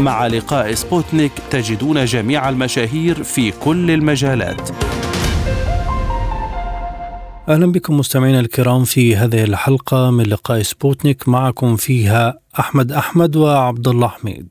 مع لقاء سبوتنيك تجدون جميع المشاهير في كل المجالات. أهلا بكم مستمعينا الكرام في هذه الحلقة من لقاء سبوتنيك معكم فيها أحمد أحمد وعبد الله حميد.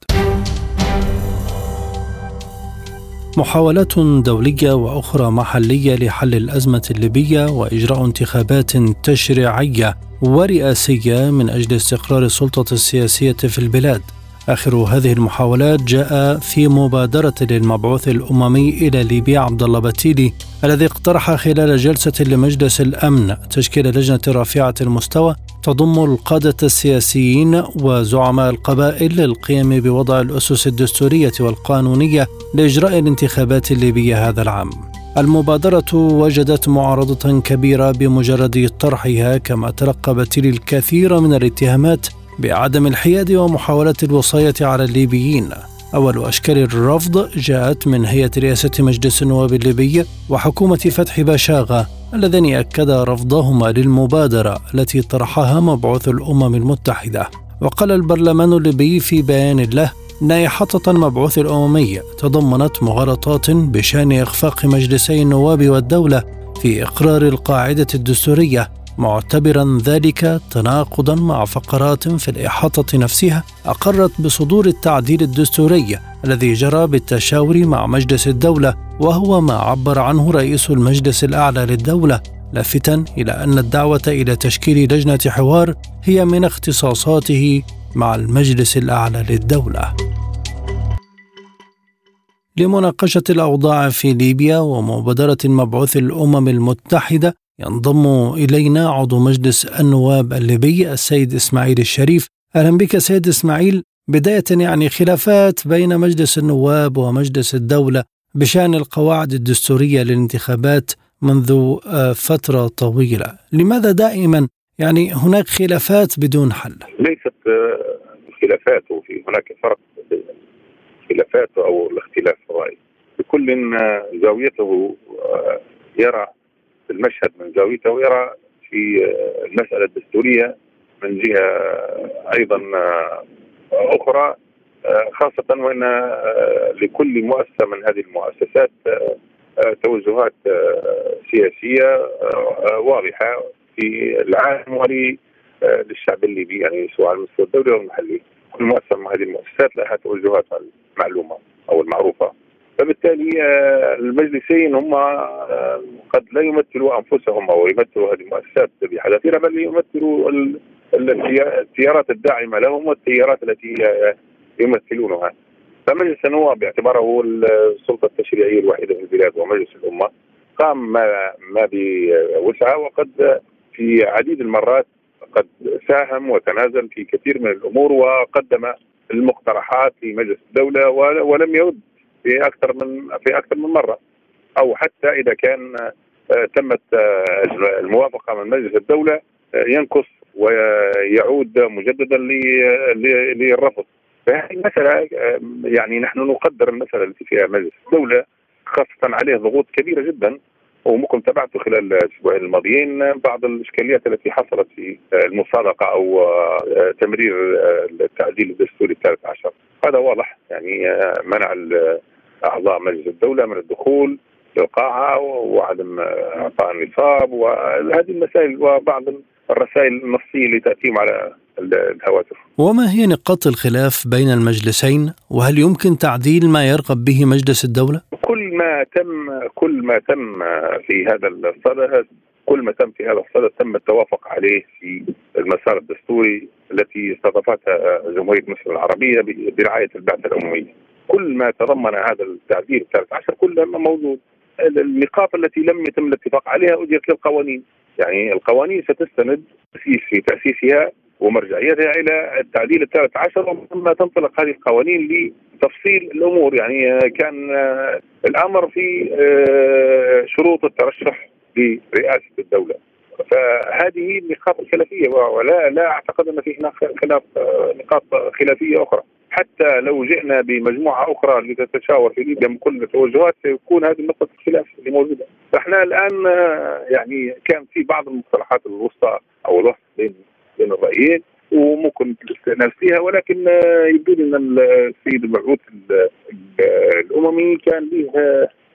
محاولات دولية وأخرى محلية لحل الأزمة الليبية وإجراء انتخابات تشريعية ورئاسية من أجل استقرار السلطة السياسية في البلاد. آخر هذه المحاولات جاء في مبادرة للمبعوث الأممي إلى ليبيا عبد الله بتيلي الذي اقترح خلال جلسة لمجلس الأمن تشكيل لجنة رافعة المستوى تضم القادة السياسيين وزعماء القبائل للقيام بوضع الأسس الدستورية والقانونية لإجراء الانتخابات الليبية هذا العام. المبادرة وجدت معارضة كبيرة بمجرد طرحها كما تلقى بتيلي الكثير من الاتهامات بعدم الحياد ومحاولة الوصاية على الليبيين. أول أشكال الرفض جاءت من هيئة رئاسة مجلس النواب الليبي وحكومة فتح بشاغة اللذان أكدا رفضهما للمبادرة التي طرحها مبعوث الأمم المتحدة. وقال البرلمان الليبي في بيان له أن إحاطة المبعوث الأممي تضمنت مغالطات بشأن إخفاق مجلسي النواب والدولة في إقرار القاعدة الدستورية معتبرا ذلك تناقضا مع فقرات في الإحاطة نفسها أقرت بصدور التعديل الدستوري الذي جرى بالتشاور مع مجلس الدولة وهو ما عبر عنه رئيس المجلس الأعلى للدولة لافتا إلى أن الدعوة إلى تشكيل لجنة حوار هي من اختصاصاته مع المجلس الأعلى للدولة. لمناقشة الأوضاع في ليبيا ومبادرة المبعوث الأمم المتحدة ينضم إلينا عضو مجلس النواب الليبي السيد إسماعيل الشريف. أهلا بك سيد إسماعيل. بداية يعني خلافات بين مجلس النواب ومجلس الدولة بشأن القواعد الدستورية للانتخابات منذ فترة طويلة. لماذا دائما يعني هناك خلافات بدون حل؟ ليست خلافات وفي هناك فرق بين الخلافات أو الاختلاف الرأي. لكل زاويته يرى المشهد من زاويته ويرى في المسألة الدستورية من جهة أيضا أخرى خاصة وأن لكل مؤسسة من هذه المؤسسات توجهات سياسية واضحة في العالم وللشعب الليبي يعني سواء على المستوى الدولي أو المحلي. كل مؤسسة من هذه المؤسسات لها توجهات المعلومة أو المعروفة. فبالتالي المجلسين هم قد لا يمثلوا أنفسهم أو يمثلوا هذه المؤسسات بحذافيرها بل يمثلوا التيارات الداعمة لهم والتيارات التي يمثلونها. فمجلس النواب باعتباره السلطة التشريعية الوحيده في البلاد ومجلس الأمة قام ما ما بوسعة وقد في عديد المرات قد ساهم وتنازل في كثير من الأمور وقدم المقترحات في مجلس الدولة ولم يرد في أكثر من في أكثر من مرة. أو حتى إذا كان تمت الموافقة من مجلس الدولة ينقص ويعود مجددا للرفض. فهذه المساله يعني نحن نقدر المسألة التي فيها مجلس الدولة خاصة عليه ضغوط كبيرة جدا وممكن تابعته خلال الأسبوعين الماضيين بعض الإشكاليات التي حصلت في المصادقة أو تمرير التعديل الدستوري الثالث عشر. هذا واضح يعني منع أعضاء مجلس الدولة من الدخول للقاعه وعدم اعطاء النصاب وهذه المسائل وبعض الرسائل النصية اللي تأتيهم على الهواتف. وما هي نقاط الخلاف بين المجلسين وهل يمكن تعديل ما يرغب به مجلس الدولة؟ كل ما تم كل ما تم في هذا الصدد كل ما تم في هذا الصدد تم التوافق عليه في المسار الدستوري التي استضافتها جمهورية مصر العربية برعاية البعثة الأممية. كل ما تضمن هذا التعديل الثالث عشر كله موجود. النقاط التي لم يتم الاتفاق عليها أجرت للقوانين. يعني القوانين ستستند في تأسيسها ومرجعيتها إلى التعديل الثالث عشر ثم تنطلق هذه القوانين لتفصيل الأمور. يعني كان الأمر في شروط الترشح لرئاسة الدولة. فهذه النقاط الخلافية ولا لا أعتقد أن في هناك خلاف نقاط خلافية أخرى. حتى لو جئنا بمجموعة أخرى لتتشاور في ليبيا من كل التوجهات سيكون هذه نقطة الخلاف اللي موجودة. فإحنا الآن يعني كان في بعض المصطلحات الوسطى أو الوسط بين بين الرأيين وممكن الاستئناس فيها ولكن يبدو لي إن السيد المبعوث الأممي كان له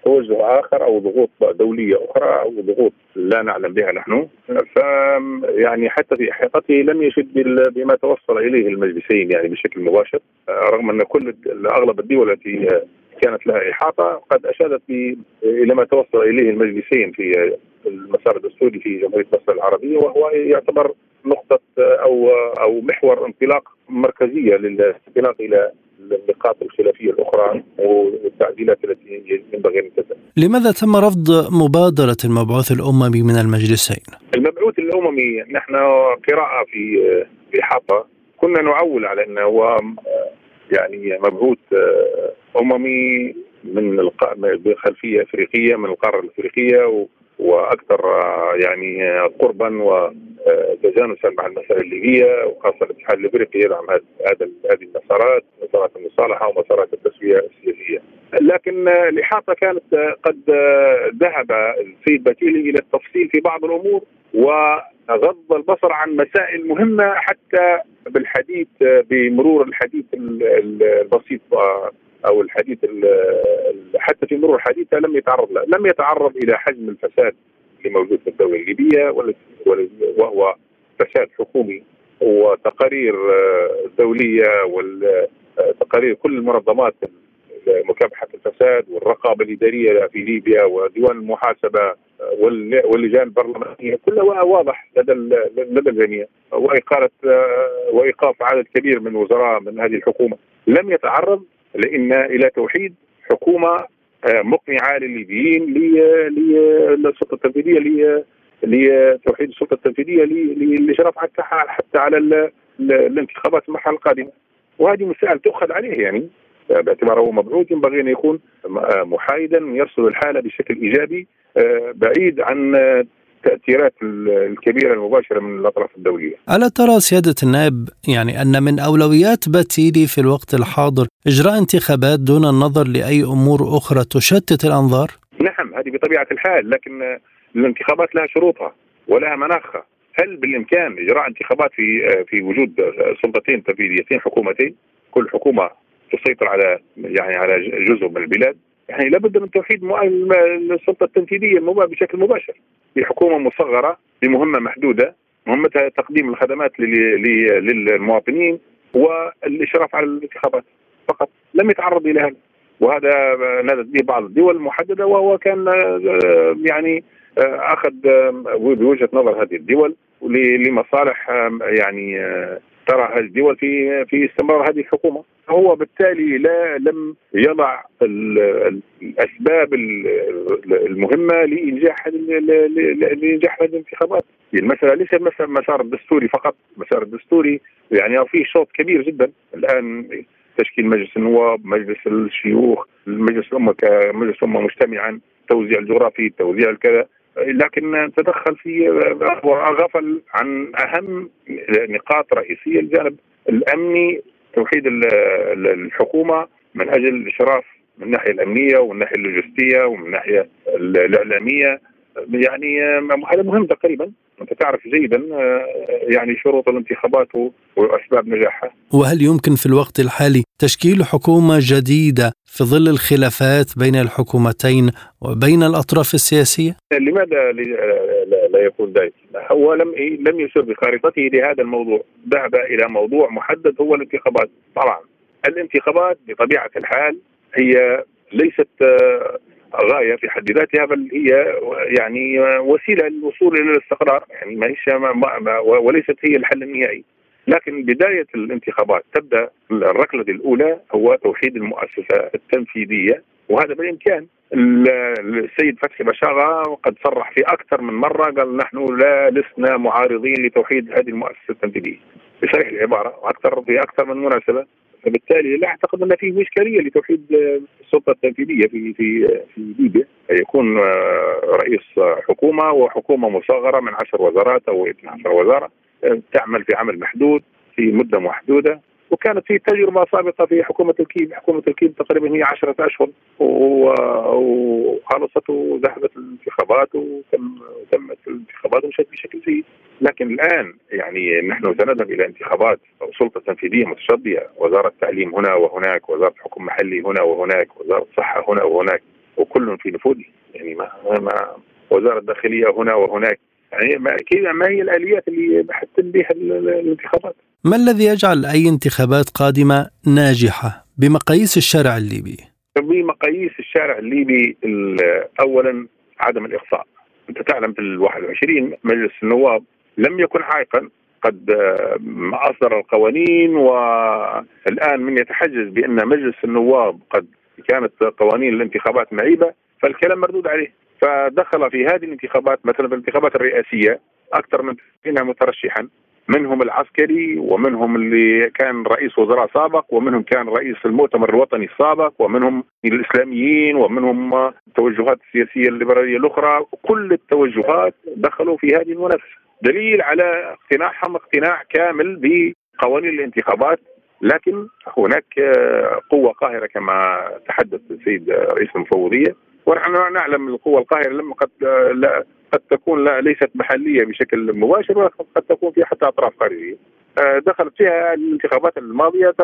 توجه آخر أو ضغوط دولية أخرى أو ضغوط لا نعلم بها نحن. ف يعني حتى في احاطته لم يشد بما توصل إليه المجلسين يعني بشكل مباشر. رغم أن كل اغلب الدول التي كانت لها إحاطة قد أشادت إلى ما توصل إليه المجلسين في المسار الدستوري في جمهورية مصر العربية وهو يعتبر نقطة أو أو محور انطلاق مركزية للانطلاق إلى النقاط الخلافية الأخرى والتعديلات التي ينبغي أن تتم. لماذا تم رفض مبادرة المبعوث الأممي من المجلسين؟ المبعوث الأممي نحن قراءة في في حاطه كنا نعول على أنه هو يعني مبعوث أممي من بخلفيه أفريقية من القارة الأفريقية وأكثر يعني قربا وتجانسا مع المساله الليبيه وخاصة الاتحاد الإفريقي يدعم هذا هذه المسارات مسارات المصالحة ومسارات التسوية السياسية. لكن الإحاطة كانت قد ذهب السيد باتيلي إلى التفصيل في بعض الأمور وغض البصر عن مسائل مهمة حتى بالحديث بمرور الحديث البسيط أو الحديث حتى في مرور الحديث لم يتعرض لم يتعرض إلى حجم الفساد اللي موجود في الدولة الليبية وهو فساد حكومي وتقارير دولية والتقارير كل المنظمات مكافحه الفساد والرقابة الإدارية في ليبيا وديوان المحاسبة واللجان البرلمانية كلها واضح لدى لدى الجميع وإقالة وإيقاف عدد كبير من وزراء من هذه الحكومة. لم يتعرض لإن إلى توحيد حكومة آه، مقنعة للليبيين للسلطة التنفيذية لتوحيد السلطة التنفيذية لاشراف حتى على الانتخابات المرحلة القادمة. وهذه مسائل تؤخذ عليه يعني باعتباره مبعوث ينبغي أن يكون آه، محايدا يرصد الحالة بشكل إيجابي آه، بعيد عن التأثيرات الكبيرة المباشرة من الأطراف الدولية. ألا ترى سيادة النائب يعني أن من أولويات باتيلي في الوقت الحاضر إجراء انتخابات دون النظر لأي أمور أخرى تشتت الأنظار؟ نعم هذه بطبيعة الحال لكن الانتخابات لها شروطها ولها مناخها. هل بالإمكان إجراء انتخابات في في وجود سلطتين تنفيذيتين حكومتين؟ كل حكومة تسيطر على يعني على جزء من البلاد يعني لابد من توحيد السلطة التنفيذية بشكل مباشر في حكومة مصغرة بمهمه محدودة مهمتها تقديم الخدمات للمواطنين والإشراف على الانتخابات. فقط لم يتعرض إلى هذا. وهذا نادت به بعض الدول المحددة وهو كان يعني أخذ بوجهة نظر هذه الدول لمصالح يعني ترى هذه الدول في في استمرار هذه الحكومة. هو بالتالي لا لم يضع الأسباب المهمة لإنجاح لإنجاح هذه الانتخابات. المسألة ليس مسار الدستوري فقط مسار الدستوري يعني في شوط كبير جدا. الآن تشكيل مجلس النواب مجلس الشيوخ مجلس الأمة كمجلس امه مجتمعا التوزيع الجغرافي التوزيع الكذا. لكن تدخل في وغفل عن أهم نقاط رئيسية الجانب الأمني توحيد الحكومة من أجل الإشراف من الناحيه الأمنية ومن الناحيه اللوجستية ومن الناحيه الإعلامية. يعني هذا مهم تقريبا. أنت تعرف جيدا يعني شروط الانتخابات وأسباب نجاحها. وهل يمكن في الوقت الحالي تشكيل حكومة جديدة في ظل الخلافات بين الحكومتين وبين الأطراف السياسية؟ لماذا لا يكون ذلك؟ هو لم لم يشر بخارطته لهذا الموضوع، ذهب إلى موضوع محدد هو الانتخابات، طبعا الانتخابات بطبيعة الحال هي ليست غايه في حد ذاتها بل هي يعني وسيلة للوصول إلى الاستقرار. يعني ما هيش وليست هي الحل النهائي. لكن بداية الانتخابات تبدأ الركلة الأولى هو توحيد المؤسسة التنفيذية وهذا بالإمكان. السيد فتحي بشاغه قد صرح في أكثر من مرة قال نحن لا لسنا معارضين لتوحيد هذه المؤسسة التنفيذية. بصريح العبارة وأكثر في أكثر من مناسبة فبالتالي لا أعتقد أن في اشكاليه لتوحيد السلطة التنفيذية في في في ليبيا. يكون آه، رئيس حكومة وحكومة مصغرة من 10 وزارات أو 12 وزارة آه، تعمل في عمل محدود في مدة محدودة. وكانت في تجربة سابقة في حكومة الكيب، حكومة الكيب تقريبا هي 10 أشهر وخلصت وذهبت الانتخابات وتمت الانتخابات ومشت بشكل جيد، لكن الآن يعني نحن سنذهب إلى انتخابات أو سلطة تنفيذية متشظيه، وزارة تعليم هنا وهناك، وزارة حكم محلي هنا وهناك، وزارة صحه هنا وهناك، وكل في نفوذه، يعني ما, ما وزارة داخليه هنا وهناك، يعني ما, ما هي الآليات اللي بحتم بها الانتخابات؟ ما الذي يجعل أي انتخابات قادمة ناجحة بمقاييس الشارع الليبي؟ بمقاييس الشارع الليبي أولا عدم الإخفاء أنت تعلم في ال 21 مجلس النواب لم يكن عائقا. قد أصدر القوانين والآن من يتحجج بأن مجلس النواب قد كانت قوانين الانتخابات معيبة فالكلام مردود عليه. فدخل في هذه الانتخابات مثلا في الانتخابات الرئاسية أكثر من مترشحا. منهم العسكري ومنهم اللي كان رئيس وزراء سابق ومنهم كان رئيس المؤتمر الوطني السابق ومنهم الإسلاميين ومنهم التوجهات السياسيه الليبرالية الأخرى. كل التوجهات دخلوا في هذه المنافسة. دليل على اقتناعهم اقتناع كامل بقوانين الانتخابات لكن هناك قوة قاهرة كما تحدث السيد رئيس المفوضية. ونحن نعلم القوة القاهرة لما قد قد تكون لا ليست محلية بشكل مباشر وقد تكون في حتى أطراف خارجية. آه، دخلت فيها الانتخابات الماضية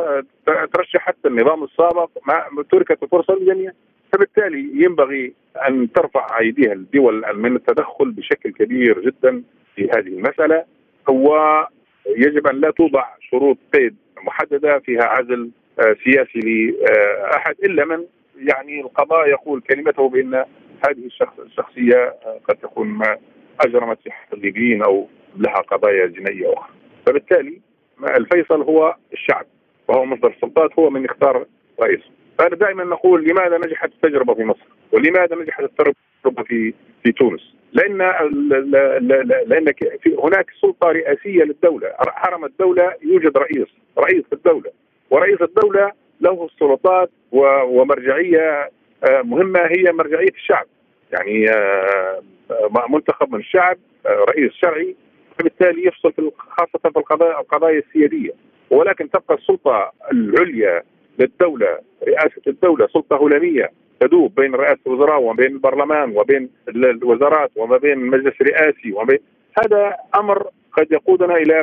ترشحت النظام السابق ما تركت الفرصة للجميع فبالتالي ينبغي أن ترفع أيديها الدول من التدخل بشكل كبير جدا في هذه المسألة ويجب أن لا توضع شروط قيد محددة فيها عزل آه، سياسي لأحد إلا من يعني القضاء يقول كلمته بأن هذه الشخص الشخصية قد تكون ما أجرمت في حق الليبيين أو لها قضايا جنائية أخرى. فبالتالي الفيصل هو الشعب وهو مصدر السلطات هو من يختار رئيسه. فأنا دائما نقول لماذا نجحت التجربة في مصر؟ ولماذا نجحت التجربة في في تونس؟ لأن لأن هناك سلطة رئاسية للدولة. حرم الدولة يوجد رئيس. رئيس الدولة ورئيس الدولة له السلطات ومرجعية آه، مهمة هي مرجعية الشعب. يعني آه، آه، منتخب من الشعب رئيس شرعي فبالتالي يفصل في خاصة في القضايا القضايا السيادية. ولكن تبقى السلطة العليا للدولة رئاسة الدولة سلطة هلاميه تدوب بين رئاسة الوزراء وبين البرلمان وبين الوزارات وما بين المجلس الرئاسي وبين هذا أمر قد يقودنا إلى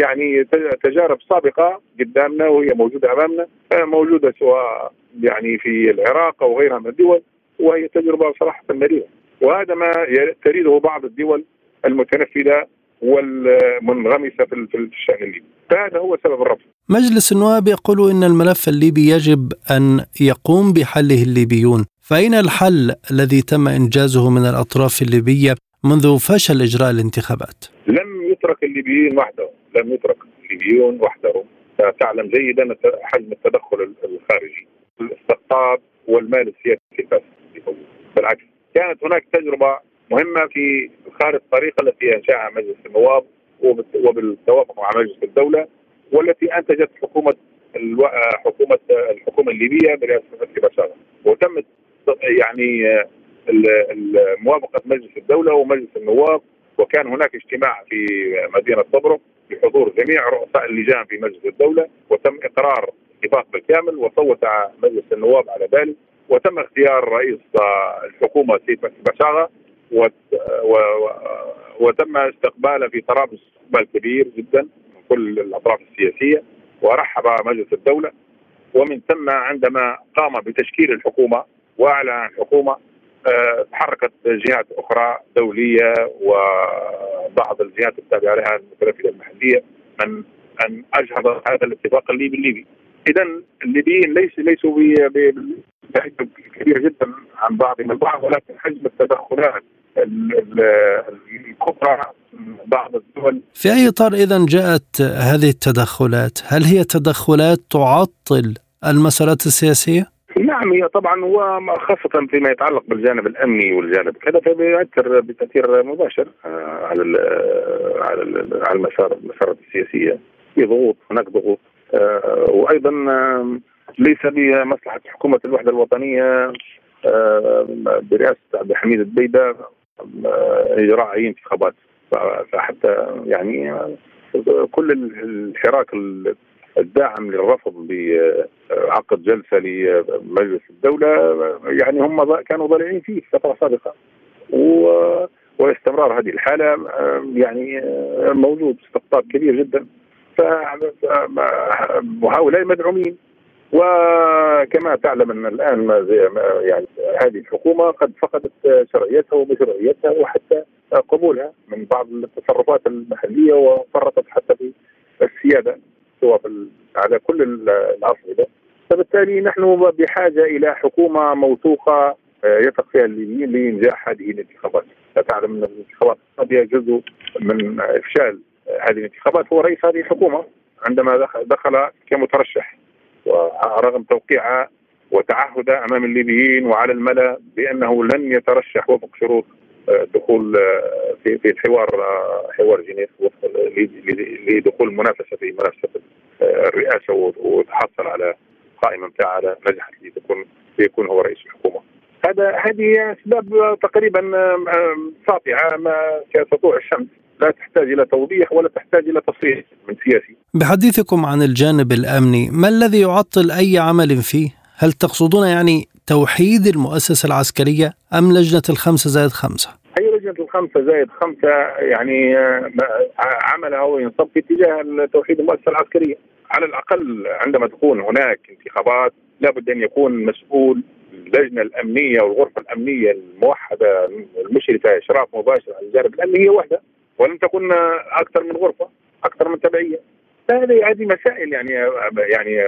يعني تجارب سابقة قدامنا وهي موجودة أمامنا موجودة سواء يعني في العراق أو غيرها من الدول وهي تجربة صراحة مريرة. وهذا ما تريده بعض الدول المتنفذة والمنغمسة في الشأن الليبي. فهذا هو سبب الرفض. مجلس النواب يقول إن الملف الليبي يجب أن يقوم بحله الليبيون فاين الحل الذي تم إنجازه من الأطراف الليبية منذ فشل إجراء الانتخابات؟ لم يترك الليبيين وحدهم لم يترك الليبيون وحدهم تعلم جيدا حجم التدخل الخارجي. الاستقطاب والمال السياسي الفاسد بالعكس كانت هناك تجربة مهمة في خارج الطريقة التي أنشأها مجلس النواب وبالتوافق مع مجلس الدولة والتي أنتجت حكومة حكومه الحكومة الليبية برئاسة فتحي بشار. وتمت يعني موافقه مجلس الدولة ومجلس النواب وكان هناك اجتماع في مدينة طبرق بحضور جميع رؤساء اللجان في مجلس الدولة وتم إقرار اتفاق بالكامل وصوت مجلس النواب على ذلك وتم اختيار رئيس الحكومة سيد بشاغه وتم استقباله في طرابلس استقبال كبير جدا من كل الأطراف السياسية ورحب مجلس الدولة ومن ثم عندما قام بتشكيل الحكومة وأعلن عن الحكومة تحركت جهات أخرى دولية وبعض الجهات التابعة لها المتنفذة المحلية من أن أجهض هذا الاتفاق الليبي الليبي اذا الليبيين ليس ليسوا بحجم كبير جدا عن بعضهم البعض ولكن حجم التدخلات الكبرى بعض الدول في أي إطار اذا جاءت هذه التدخلات؟ هل هي تدخلات تعطل المسارات السياسية؟ نعم هي طبعا هو خاصة فيما يتعلق بالجانب الأمني والجانب كذا فبيؤثر بتأثير مباشر آه، على على على المسار المسارات السياسية في ضغوط هناك ضغوط. آه، وأيضا ليس بمصلحه حكومه الوحدة الوطنية برئاسة عبد الحميد البيده إجراء اي انتخابات فحتى يعني كل الحراك الداعم للرفض بعقد جلسة لمجلس الدولة يعني هم كانوا ضالعين فيه فترة سابقة. و واستمرار هذه الحالة يعني موجود استقطاب كبير جدا. فهؤلاء مدعومين. وكما تعلم أن الآن ما زي ما يعني هذه الحكومة قد فقدت شرعيتها ومشروعيتها وحتى قبولها من بعض التصرفات المحلية وفرطت حتى في السيادة. سواء على كل الاصعده فبالتالي نحن بحاجة إلى حكومة موثوقة آه، يثق فيها الليبيين لانجاح هذه الانتخابات، تعلم أن الانتخابات هي جزء من إفشال هذه الانتخابات. هو رئيس هذه الحكومة عندما دخل كمترشح ورغم توقيعها وتعهده أمام الليبيين وعلى الملا بأنه لن يترشح وفق شروط آه، دخول آه، في في الحوار آه، حوار جنيف لدخول المنافسه في منافسة الرئاسة وتحصل على قائمة بتاعها نجحت لتكون ليكون هو رئيس الحكومة. هذا هذه أسباب تقريبا ساطعه ما كسطوع الشمس لا تحتاج إلى توضيح ولا تحتاج إلى تصريح من سياسي. بحديثكم عن الجانب الأمني، ما الذي يعطل أي عمل فيه؟ هل تقصدون يعني توحيد المؤسسة العسكرية أم لجنة الخمسة زائد خمسة؟ هي لجنة الخمسة زائد خمسة يعني آه، عملها هو ينصب في اتجاه توحيد المؤسسة العسكرية، على الأقل عندما تكون هناك انتخابات لابد أن يكون مسؤول اللجنة الأمنية والغرفة الأمنية الموحدة المشرفة إشراف مباشر على الجانب الأمني هي وحده ولم تكن أكثر من غرفة أكثر من تبعية فهذه هذه مسائل يعني يعني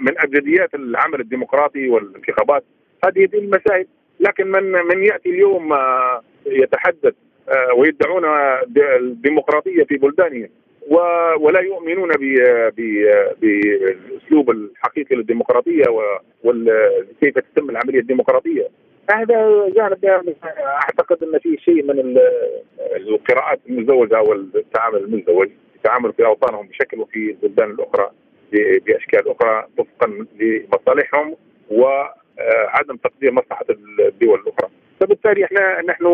من ابجديات العمل الديمقراطي والانتخابات. هذه المسائل. لكن من من يأتي اليوم آه، يتحدث آه، ويدعون الديمقراطية في بلدانهم ولا يؤمنون بالاسلوب الحقيقي للديمقراطية وكيف تتم العملية الديمقراطية. هذا جانب أعتقد إن في شيء من القراءات المزدوجه والتعامل المزدوج يتعاملوا في أوطانهم بشكل وفي البلدان الأخرى بأشكال أخرى وفقا لمصالحهم وعدم تقدير مصلحة الدول الأخرى. فبالتالي إحنا نحن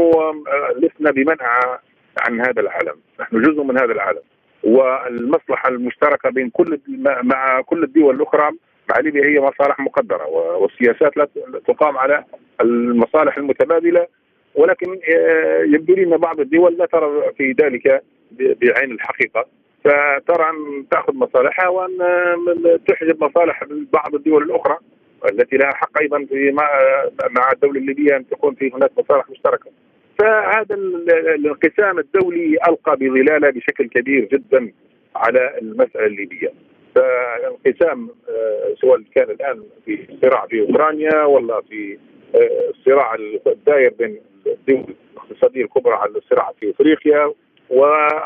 لسنا بمنع عن هذا العالم. نحن جزء من هذا العالم. والمصلحة المشتركة بين كل مع كل الدول الأخرى مع ليبيا هي مصالح مقدرة والسياسات لا تقام على المصالح المتبادلة. ولكن آه، يبدو لي إن بعض الدول لا ترى في ذلك بعين الحقيقة. فترى ان تأخذ مصالحها وأن آه، تحجب مصالح بعض الدول الأخرى التي لها حق أيضا في مع الدولة الليبية أن تكون في هناك مصالح مشتركة. فهذا الانقسام الدولي ألقى بظلالة بشكل كبير جدا على المسألة الليبية. فالانقسام آه، سواء كان الآن في صراع في أوكرانيا ولا في الصراع الداير بين الدول الاقتصادية الكبرى على الصراع في أفريقيا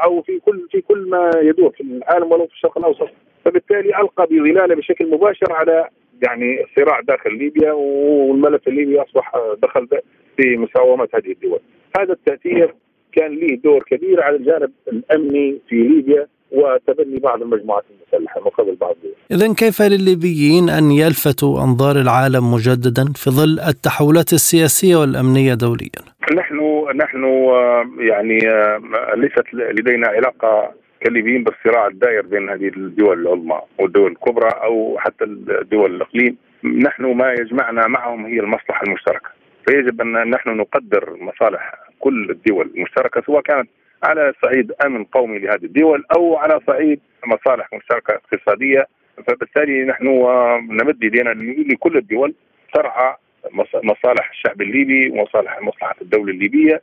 أو في كل في كل ما يدور في العالم ولو في الشرق الأوسط فبالتالي ألقى بظلاله بشكل مباشر على يعني الصراع داخل ليبيا والملف الليبي أصبح دخل في مساومة هذه الدول. هذا التأثير كان له دور كبير على الجانب الأمني في ليبيا وتبني بعض المجموعات المسلحة مقابل بعض الدول. اذا كيف للليبيين أن يلفتوا أنظار العالم مجددا في ظل التحولات السياسية والأمنية دوليا؟ نحن نحن يعني ليست لدينا علاقة كليبيين بالصراع الدائر بين هذه الدول العظمى والدول الكبرى أو حتى الدول الأقليم، نحن ما يجمعنا معهم هي المصلحة المشتركة، فيجب أن نحن نقدر مصالح كل الدول المشتركة سواء كانت على صعيد أمن قومي لهذه الدول أو على صعيد مصالح مشتركة اقتصادية. فبالتالي نحن نمد يدينا لكل الدول ترعى مصالح الشعب الليبي ومصالح مصلحة الدولة الليبية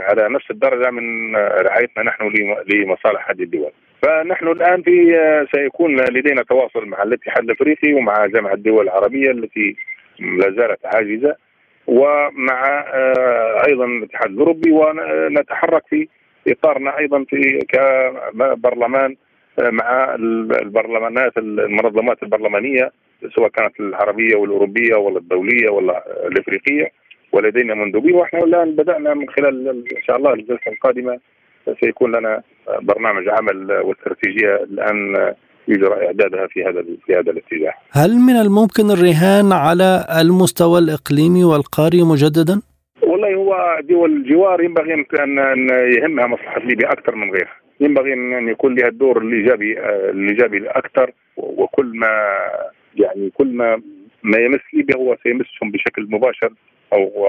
على نفس الدرجة من رعايتنا نحن لمصالح هذه الدول. فنحن الآن في سيكون لدينا تواصل مع الاتحاد الأفريقي ومع جامعة الدول العربية التي لا زالت عاجزة ومع آه، أيضا الاتحاد الأوروبي ونتحرك في إطارنا أيضا في كبرلمان آه، مع البرلمانات المنظمات البرلمانية سواء كانت العربية والأوروبية ولا الدولية ولا الإفريقية ولدينا مندوبين وإحنا الآن بدأنا من خلال إن شاء الله الجلسة القادمة سيكون لنا برنامج عمل واستراتيجية الآن يجرى إعدادها في هذا في هذا الاتجاه. هل من الممكن الرهان على المستوى الإقليمي والقاري مجددا؟ والله هو دول الجوار ينبغي ان يهمها مصلحة ليبيا أكثر من غيرها. ينبغي ان يكون لها الدور الإيجابي الإيجابي الأكثر وكل ما يعني كل ما ما يمس ليبيا هو سيمسهم بشكل مباشر أو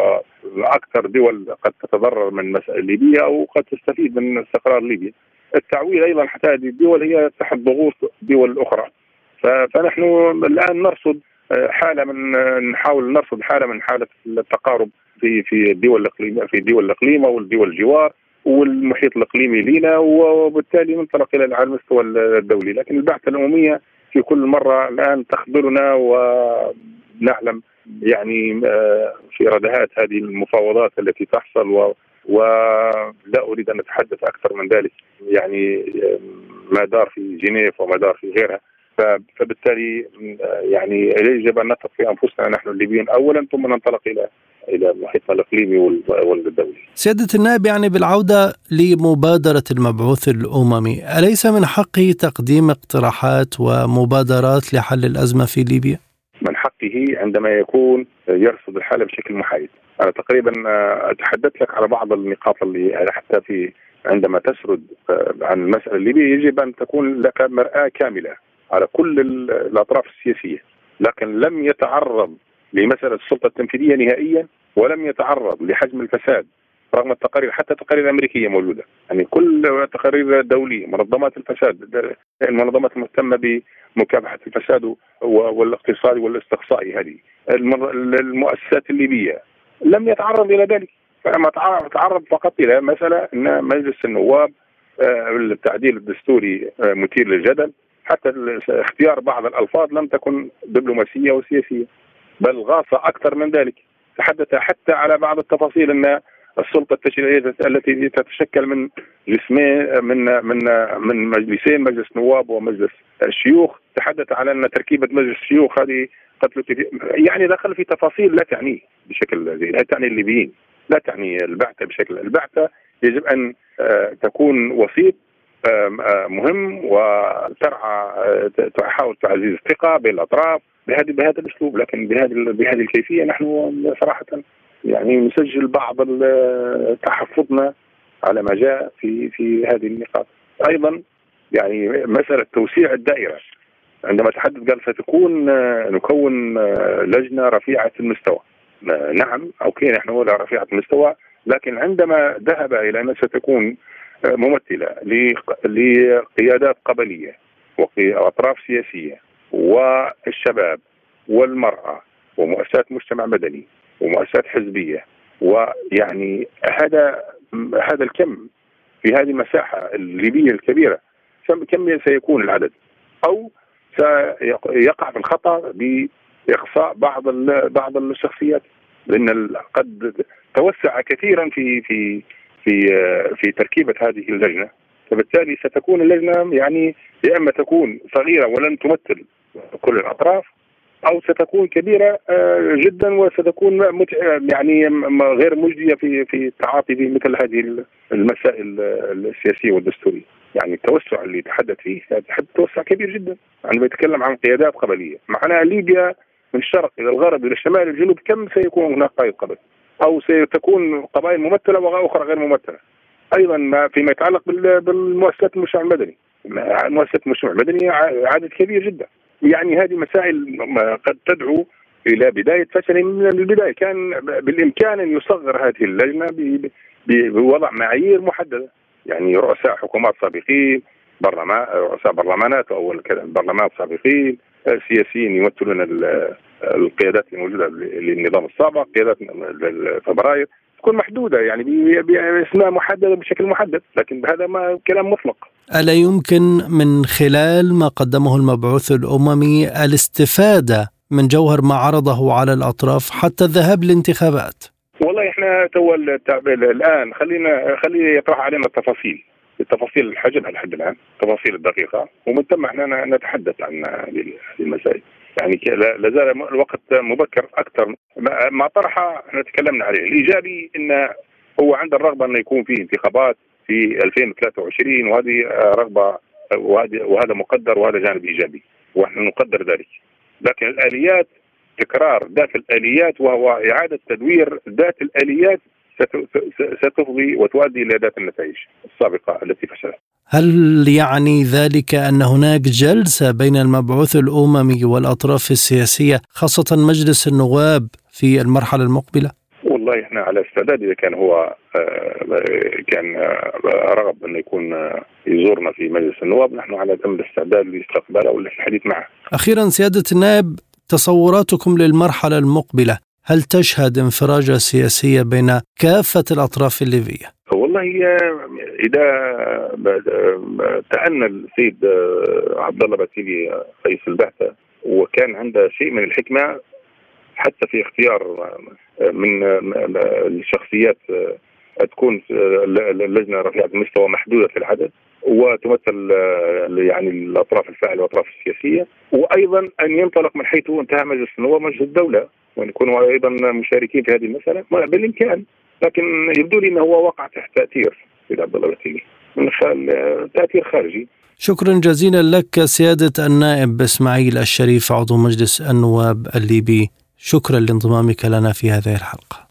أكثر دول قد تتضرر من المساله الليبيه أو قد تستفيد من استقرار ليبيا. التعويل أيضا حتى هذه الدول هي تحت ضغوط دول أخرى. فنحن الآن نرصد حالة من نحاول نرصد حالة من حالة التقارب في في الدول الاقليميه في الدول الإقليم أو الدول الجوار والمحيط الإقليمي لنا وبالتالي ننطلق إلى على المستوى الدولي، لكن البعثه الامميه في كل مرة الآن تخبرنا ونعلم يعني آه، في ردهات هذه المفاوضات التي تحصل و ولا أريد أن أتحدث أكثر من ذلك. يعني آه، ما دار في جنيف وما دار في غيرها. فبالتالي آه، يعني يجب أن نثق في أنفسنا نحن الليبيين اولا ثم ننطلق إلى إلى محيطنا الإقليمي والدولي. سيادة النائب يعني بالعودة لمبادرة المبعوث الأممي، أليس من حقه تقديم اقتراحات ومبادرات لحل الأزمة في ليبيا؟ من حقه عندما يكون يرصد الحاله بشكل محايد. أنا تقريبا أتحدث لك على بعض النقاط اللي حتى في عندما تسرد عن المسألة الليبية يجب أن تكون لك مرآة كاملة على كل الأطراف السياسية، لكن لم يتعرض لمسألة السلطة التنفيذية نهائيا ولم يتعرض لحجم الفساد رغم التقارير حتى التقارير الأمريكية موجوده يعني كل التقارير الدولية منظمات الفساد المنظمات المهتمة بمكافحة الفساد والاقتصادي والاستقصائي هذه المؤسسات الليبية لم يتعرض إلى ذلك. فما تعرض فقط إلى مسألة إن مجلس النواب آه، التعديل الدستوري آه، مثير للجدل حتى اختيار بعض الألفاظ لم تكن دبلوماسية وسياسية بل غاص أكثر من ذلك. تحدث حتى على بعض التفاصيل أن السلطة التشريعية التي تتشكل من جسمين من من من مجلسين مجلس نواب ومجلس الشيوخ. تحدث على أن تركيبة مجلس الشيوخ هذه قد يعني دخل في تفاصيل لا تعنيه بشكل لا تعني الليبيين لا تعني البعثة بشكل البعثة يجب أن آه، تكون وسيط مهم وترعى تحاول تعزيز الثقة بين الأطراف بهذه بهذا الأسلوب. لكن بهذه بهذه الكيفية نحن صراحة يعني نسجل بعض تحفظنا على ما جاء في في هذه النقاط. أيضا يعني مسألة توسيع الدائرة. عندما تحدث قال ستكون نكون لجنة رفيعة المستوى. نعم أوكي نحن رفيعة المستوى لكن عندما ذهب إلى ان ستكون ممثلة لقيادات قبلية واطراف سياسية والشباب والمرأة ومؤسسات مجتمع مدني ومؤسسات حزبية ويعني هذا هذا الكم في هذه المساحة الليبية الكبيرة كم سيكون العدد؟ أو سيقع في الخطأ بإقصاء بعض بعض الشخصيات؟ لأن قد توسع كثيرا في في في في تركيبة هذه اللجنة. فبالتالي ستكون اللجنة يعني يا إما تكون صغيرة ولن تمثل كل الأطراف أو ستكون كبيرة آه، جدا وستكون يعني غير مجدية في في التعاطي مثل هذه المسائل السياسية والدستورية. يعني التوسع اللي تحدث فيه توسع كبير جدا. عندما يتكلم عن قيادات قبلية. معناها ليبيا من الشرق إلى الغرب إلى الشمال إلى الجنوب كم سيكون هناك قائد قبل؟ أو ستكون قبائل ممثلة وأخرى غير ممثلة. أيضا ما فيما يتعلق بالمؤسسات المجتمع المدني. مؤسسات المجتمع المدني عدد كبير جدا. يعني هذه مسائل قد تدعو إلى بداية فشل. من البداية كان بالإمكان أن يصغر هذه اللجنة بوضع معايير محددة. يعني رؤساء حكومات سابقين برلمان رؤساء برلمانات أو برلمانات سابقين سياسيين يمثلون القيادات الموجودة للنظام السابق قيادات فبراير تكون محدودة يعني باسماء محدده بشكل محدد لكن هذا ما كلام مطلق. ألا يمكن من خلال ما قدمه المبعوث الأممي الاستفادة من جوهر ما عرضه على الأطراف حتى الذهاب للانتخابات؟ والله إحنا تو الآن خلينا خلي يطرح علينا التفاصيل. التفاصيل الحجم على حد الآن التفاصيل الدقيقة ومن ثم إحنا نتحدث عن هذه المسائل. يعني لا زال الوقت مبكر أكثر. ما طرح إحنا تكلمنا عليه. الإيجابي إن هو عنده الرغبة انه يكون في انتخابات في 2023 وهذه رغبة وهذا مقدر وهذا جانب إيجابي ونحن نقدر ذلك. لكن الآليات تكرار ذات الآليات وهو إعادة تدوير ذات الآليات ستفضي وتؤدي إلى ذات النتائج السابقة التي فشلت. هل يعني ذلك أن هناك جلسة بين المبعوث الأممي والأطراف السياسية خاصة مجلس النواب في المرحلة المقبلة؟ والله إحنا على استعداد إذا كان هو آه، كان آه، رغب انه يكون آه، يزورنا في مجلس النواب نحن على تم الاستعداد لاستقباله ولا الحديث معه. أخيرا سيادة النائب تصوراتكم للمرحلة المقبلة هل تشهد انفراجة سياسية بين كافة الأطراف الليبية؟ والله إذا تأنى السيد عبد الله باتيلي رئيس البعثة وكان عنده شيء من الحكمة حتى في اختيار من الشخصيات تكون اللجنه رفيعة المستوى محدودة في العدد. وتمثل يعني الأطراف الفاعلة والأطراف السياسية وأيضا أن ينطلق من حيث انتهى مجلس النواب مجلس الدولة وأن يكونوا أيضا مشاركين في هذه المسألة. بالإمكان لكن يبدو لي إنه هو وقع تحت تأثير سيد عبد الله من خلال تأثير خارجي. شكرا جزيلا لك سيادة النائب إسماعيل الشريف عضو مجلس النواب الليبي. شكرا لانضمامك لنا في هذه الحلقة.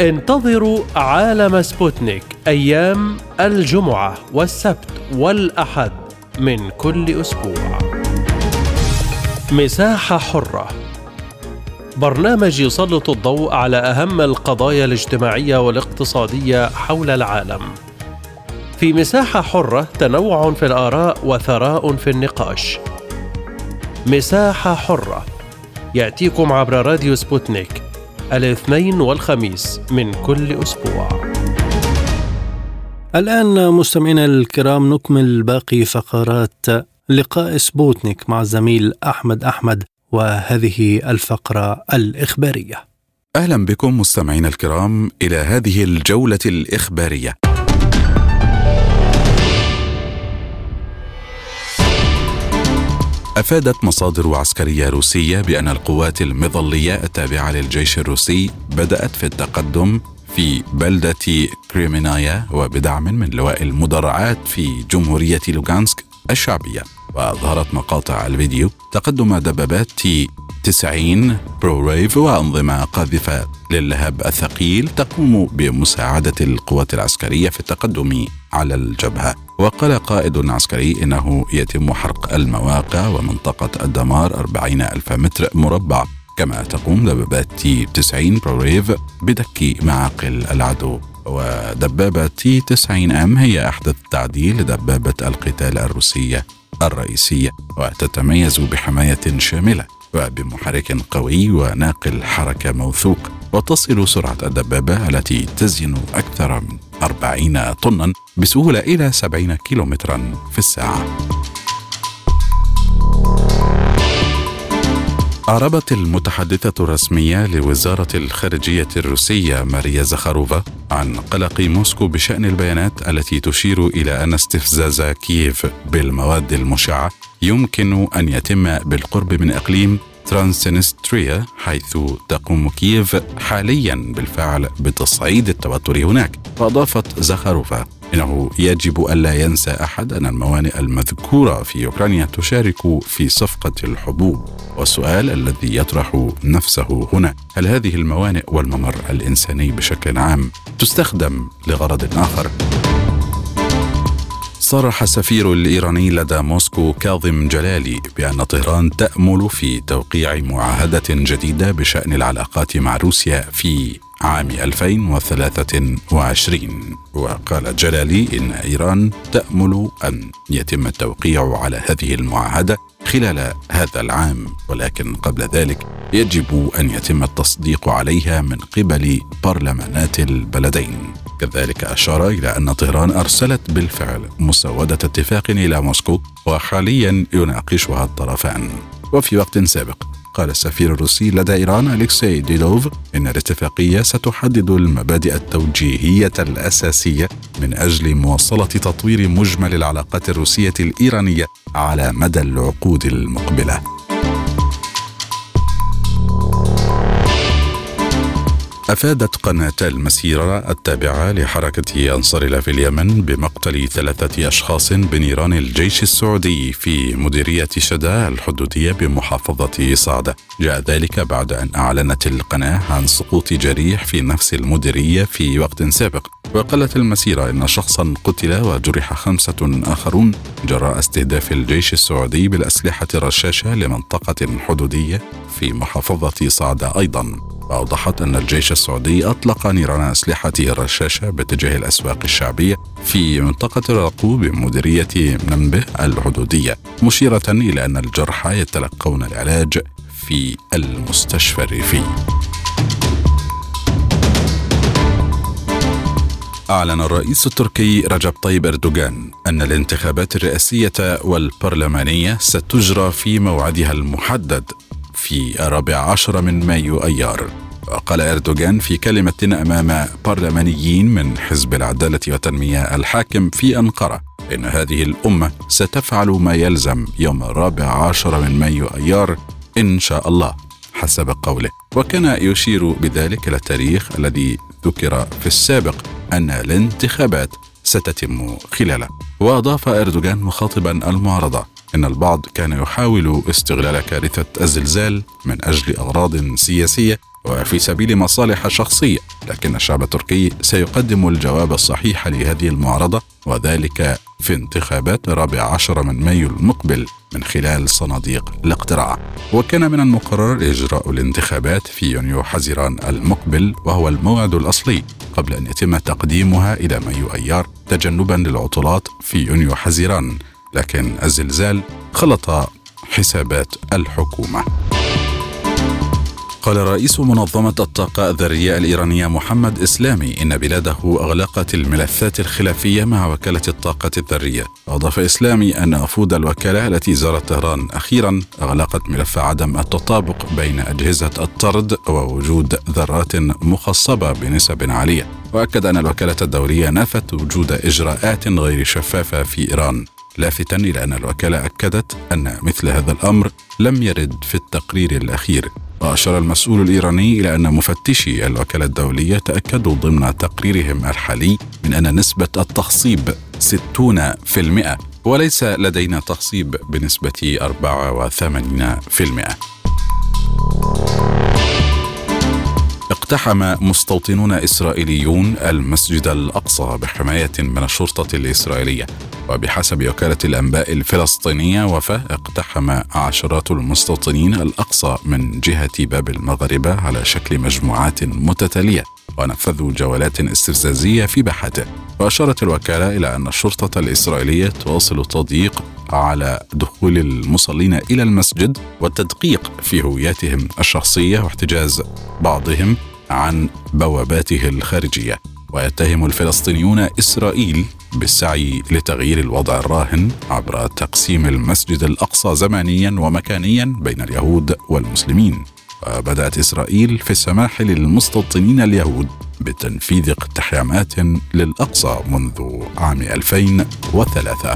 انتظروا عالم سبوتنيك أيام الجمعة والسبت والأحد من كل أسبوع. مساحة حرة برنامج يسلط الضوء على أهم القضايا الاجتماعية والاقتصادية حول العالم. في مساحة حرة تنوع في الآراء وثراء في النقاش. مساحة حرة يأتيكم عبر راديو سبوتنيك الاثنين والخميس من كل أسبوع. الآن مستمعينا الكرام نكمل باقي فقرات لقاء سبوتنيك مع الزميل أحمد أحمد وهذه الفقرة الإخبارية أهلا بكم مستمعينا الكرام إلى هذه الجولة الإخبارية أفادت مصادر عسكرية روسية بأن القوات المظلية التابعة للجيش الروسي بدأت في التقدم في بلدة كريمينايا وبدعم من لواء المدرعات في جمهورية لوغانسك الشعبية. وأظهرت مقاطع الفيديو تقدم دبابات تي 90 برو ريف وأنظمة قاذفة للهب الثقيل تقوم بمساعدة القوات العسكرية في التقدم. على الجبهة. وقال قائد عسكري إنه يتم حرق المواقع ومنطقة الدمار 40 ألف متر مربع. كما تقوم دبابات تي 90 برو ريف بدك معاقل العدو. ودبابة تي 90 أم هي أحدث تعديل لدبابة القتال الروسية الرئيسية وتتميز بحماية شاملة وبمحرك قوي وناقل حركة موثوق. وتصل سرعة الدبابة التي تزن أكثر من 40 طنا بسهولة إلى 70 كيلومترا في الساعة. أعربت المتحدثة الرسمية لوزارة الخارجية الروسية ماريا زخاروفا عن قلق موسكو بشأن البيانات التي تشير إلى أن استفزاز كييف بالمواد المشعة يمكن أن يتم بالقرب من إقليم ترانسنستريا حيث تقوم كييف حاليا بالفعل بتصعيد التوتر هناك وأضافت زخاروفا إنه يجب ألا ينسى أحد أن الموانئ المذكورة في أوكرانيا تشارك في صفقة الحبوب والسؤال الذي يطرح نفسه هنا هل هذه الموانئ والممر الإنساني بشكل عام تستخدم لغرض آخر؟ صرح السفير الإيراني لدى موسكو كاظم جلالي بأن طهران تأمل في توقيع معاهدة جديدة بشأن العلاقات مع روسيا في عام 2023 وقال جلالي إن إيران تأمل أن يتم التوقيع على هذه المعاهدة خلال هذا العام ولكن قبل ذلك يجب أن يتم التصديق عليها من قبل برلمانات البلدين. كذلك أشار إلى أن طهران أرسلت بالفعل مسودة اتفاق إلى موسكو وحاليا يناقشها الطرفان. وفي وقت سابق قال السفير الروسي لدى إيران أليكسي ديلوف إن الاتفاقية ستحدد المبادئ التوجيهية الأساسية من أجل مواصلة تطوير مجمل العلاقات الروسية الإيرانية على مدى العقود المقبلة. أفادت قناة المسيرة التابعة لحركة أنصار الله في اليمن بمقتل ثلاثة أشخاص بنيران الجيش السعودي في مديرية شدا الحدودية بمحافظة صعدة جاء ذلك بعد أن أعلنت القناة عن سقوط جريح في نفس المديرية في وقت سابق. وقالت المسيرة إن شخصا قتل وجرح خمسة آخرون. جراء استهداف الجيش السعودي بالأسلحة الرشاشة لمنطقة حدودية في محافظة صعدة أيضا. وأوضحت أن الجيش السعودي أطلق نيران أسلحته الرشاشة باتجاه الأسواق الشعبية في منطقة الرقو بمديرية منبه الحدودية مشيرة إلى أن الجرحى يتلقون العلاج في المستشفى الريفي. أعلن الرئيس التركي رجب طيب أردوغان أن الانتخابات الرئاسية والبرلمانية ستجرى في موعدها المحدد في الرابع عشر من مايو أيار. وقال أردوغان في كلمة أمام برلمانيين من حزب العدالة والتنمية الحاكم في أنقرة إن هذه الأمة ستفعل ما يلزم يوم الرابع عشر من مايو أيار إن شاء الله حسب قوله. وكان يشير بذلك إلى التاريخ الذي ذكر في السابق أن الانتخابات ستتم خلاله وأضاف أردوغان مخاطبا المعارضة إن البعض كان يحاول استغلال كارثة الزلزال من أجل أغراض سياسية وفي سبيل مصالح شخصية لكن الشعب التركي سيقدم الجواب الصحيح لهذه المعارضة وذلك في انتخابات الرابع عشر من مايو المقبل من خلال صناديق الاقتراع. وكان من المقرر إجراء الانتخابات في يونيو حزيران المقبل وهو الموعد الأصلي قبل أن يتم تقديمها إلى مايو أيار تجنبا للعطلات في يونيو حزيران لكن الزلزال خلط حسابات الحكومة. قال رئيس منظمة الطاقة الذرية الإيرانية محمد إسلامي إن بلاده أغلقت الملفات الخلافية مع وكالة الطاقة الذرية. أضاف إسلامي أن وفود الوكالة التي زارت طهران أخيرا أغلقت ملف عدم التطابق بين أجهزة الطرد ووجود ذرات مخصبة بنسب عالية. وأكد أن الوكالة الدولية نفت وجود إجراءات غير شفافة في إيران. لافتا إلى أن الوكالة أكدت أن مثل هذا الأمر لم يرد في التقرير الأخير. وأشار المسؤول الإيراني إلى أن مفتشي الوكالة الدولية تأكدوا ضمن تقريرهم الحالي من أن نسبة التخصيب 60% وليس لدينا تخصيب بنسبة 84% اقتحم مستوطنون إسرائيليون المسجد الأقصى بحماية من الشرطة الإسرائيلية وبحسب وكالة الأنباء الفلسطينية وفا اقتحم عشرات المستوطنين الأقصى من جهة باب المغاربه على شكل مجموعات متتالية. ونفذوا جولات استفزازية في باحته وأشارت الوكالة إلى أن الشرطة الإسرائيلية تواصل التضييق على دخول المصلين إلى المسجد والتدقيق في هوياتهم الشخصية واحتجاز بعضهم عن بواباته الخارجية. ويتهم الفلسطينيون إسرائيل بالسعي لتغيير الوضع الراهن عبر تقسيم المسجد الأقصى زمانيا ومكانيا بين اليهود والمسلمين. وبدات إسرائيل في السماح للمستوطنين اليهود بتنفيذ اقتحامات للأقصى منذ عام 2003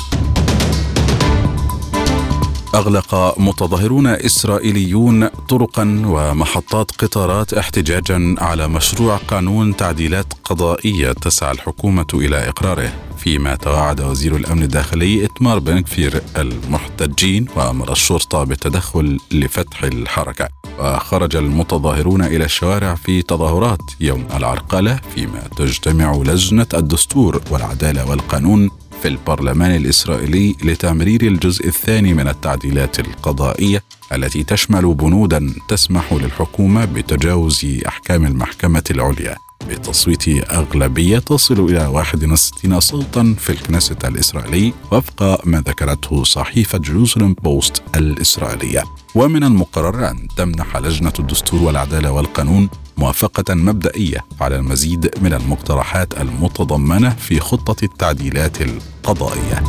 أغلق متظاهرون إسرائيليون طرقا ومحطات قطارات احتجاجا على مشروع قانون تعديلات قضائية تسعى الحكومة إلى إقراره. فيما توعد وزير الأمن الداخلي إتمار بن كفير المحتجين وأمر الشرطة بالتدخل لفتح الحركة. وخرج المتظاهرون إلى الشوارع في تظاهرات يوم العرقلة فيما تجتمع لجنة الدستور والعدالة والقانون في البرلمان الإسرائيلي لتمرير الجزء الثاني من التعديلات القضائية التي تشمل بنودا تسمح للحكومة بتجاوز أحكام المحكمة العليا بتصويت أغلبية تصل إلى 61 صوتا في الكنيسة الإسرائيلي وفق ما ذكرته صحيفة جيروسلم بوست الإسرائيلية. ومن المقرر أن تمنح لجنة الدستور والعدالة والقانون موافقة مبدئية على المزيد من المقترحات المتضمنة في خطة التعديلات القضائية.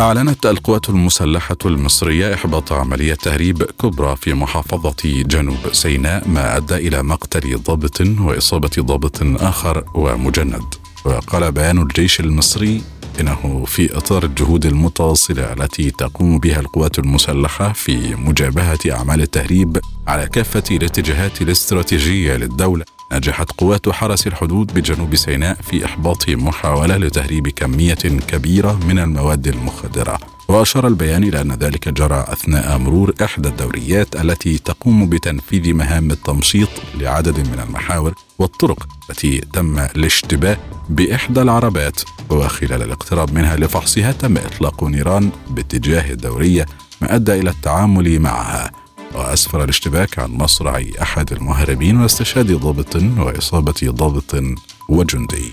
أعلنت القوات المسلحة المصرية إحباط عملية تهريب كبرى في محافظة جنوب سيناء ما أدى إلى مقتل ضابط وإصابة ضابط آخر ومجند وقال بيان الجيش المصري انه في إطار الجهود المتواصلة التي تقوم بها القوات المسلحة في مجابهة أعمال التهريب على كافة الاتجاهات الاستراتيجية للدولة. نجحت قوات حرس الحدود بجنوب سيناء في إحباط محاولة لتهريب كمية كبيرة من المواد المخدرة. وأشار البيان إلى أن ذلك جرى أثناء مرور إحدى الدوريات التي تقوم بتنفيذ مهام التمشيط لعدد من المحاور والطرق التي تم الاشتباه بإحدى العربات وخلال الاقتراب منها لفحصها تم إطلاق نيران باتجاه الدورية ما أدى إلى التعامل معها. وأسفر الاشتباك عن مصرع أحد المهربين واستشهاد ضابط وإصابة ضابط وجندي.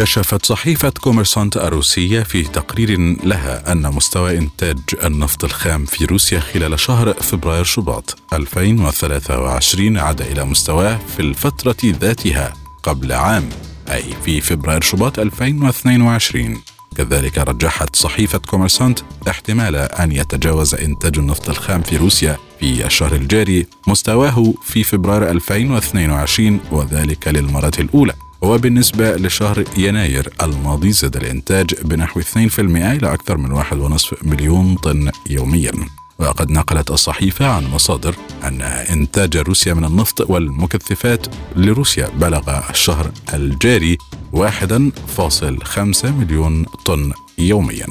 كشفت صحيفة كوميرسانت الروسية في تقرير لها أن مستوى إنتاج النفط الخام في روسيا خلال شهر فبراير شباط 2023 عاد إلى مستواه في الفترة ذاتها قبل عام أي في فبراير شباط 2022 كذلك رجحت صحيفة كوميرسانت احتمال أن يتجاوز إنتاج النفط الخام في روسيا في الشهر الجاري مستواه في فبراير 2022 وذلك للمرة الأولى. وبالنسبة لشهر يناير الماضي زاد الإنتاج بنحو 2% إلى أكثر من 1.5 مليون طن يومياً. وقد نقلت الصحيفة عن مصادر أن إنتاج روسيا من النفط والمكثفات لروسيا بلغ الشهر الجاري 1.5 مليون طن يوميا.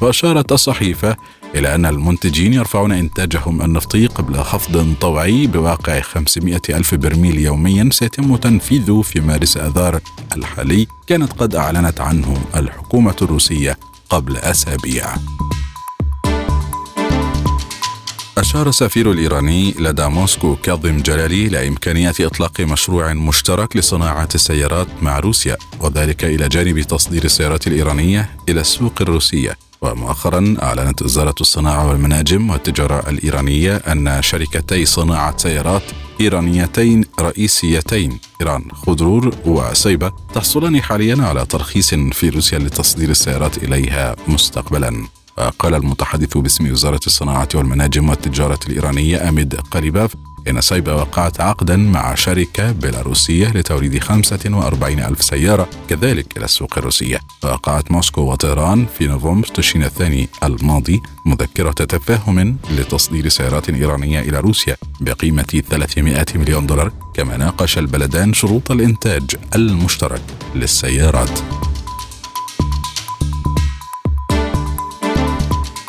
وأشارت الصحيفة إلى أن المنتجين يرفعون إنتاجهم النفطي قبل خفض طوعي بواقع 500 ألف برميل يوميا سيتم تنفيذه في مارس أذار الحالي كانت قد أعلنت عنه الحكومة الروسية قبل أسابيع. أشار السفير الإيراني لدى موسكو كاظم جلالي إلى إمكانية إطلاق مشروع مشترك لصناعة السيارات مع روسيا وذلك إلى جانب تصدير السيارات الإيرانية إلى السوق الروسية. ومؤخرا أعلنت وزارة الصناعة والمناجم والتجارة الإيرانية أن شركتي صناعة سيارات إيرانيتين رئيسيتين إيران خضرور وسيبة تحصلان حاليا على ترخيص في روسيا لتصدير السيارات إليها مستقبلا. قال المتحدث باسم وزارة الصناعة والمناجم والتجارة الإيرانية أميد قريباف إن سايبا وقعت عقدا مع شركة بيلاروسية لتوريد 45 ألف سيارة كذلك إلى السوق الروسية. وقعت موسكو وطيران في نوفمبر تشرين الثاني الماضي مذكرة تفاهم لتصدير سيارات إيرانية إلى روسيا بقيمة 300 مليون دولار كما ناقش البلدان شروط الإنتاج المشترك للسيارات.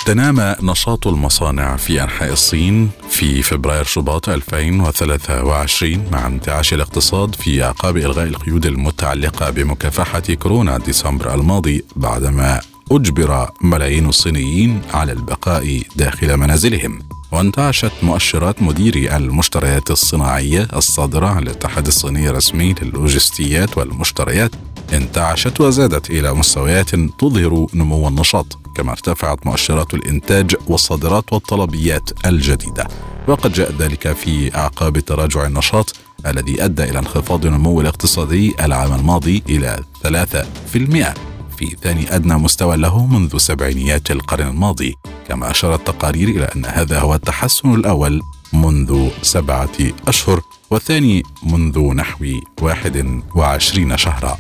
تنامى نشاط المصانع في أنحاء الصين في فبراير شباط 2023 مع انتعاش الاقتصاد في أعقاب إلغاء القيود المتعلقة بمكافحة كورونا ديسمبر الماضي بعدما أجبر ملايين الصينيين على البقاء داخل منازلهم. وانتعشت مؤشرات مديري المشتريات الصناعية الصادرة عن الاتحاد الصيني الرسمي للوجستيات والمشتريات. انتعشت وزادت إلى مستويات تظهر نمو النشاط. كما ارتفعت مؤشرات الإنتاج والصادرات والطلبيات الجديدة. وقد جاء ذلك في أعقاب تراجع النشاط الذي أدى إلى انخفاض النمو الاقتصادي العام الماضي إلى 3% في ثاني أدنى مستوى له منذ سبعينيات القرن الماضي. كما أشارت التقارير إلى أن هذا هو التحسن الأول منذ سبعة أشهر والثاني منذ نحو 21 شهرا.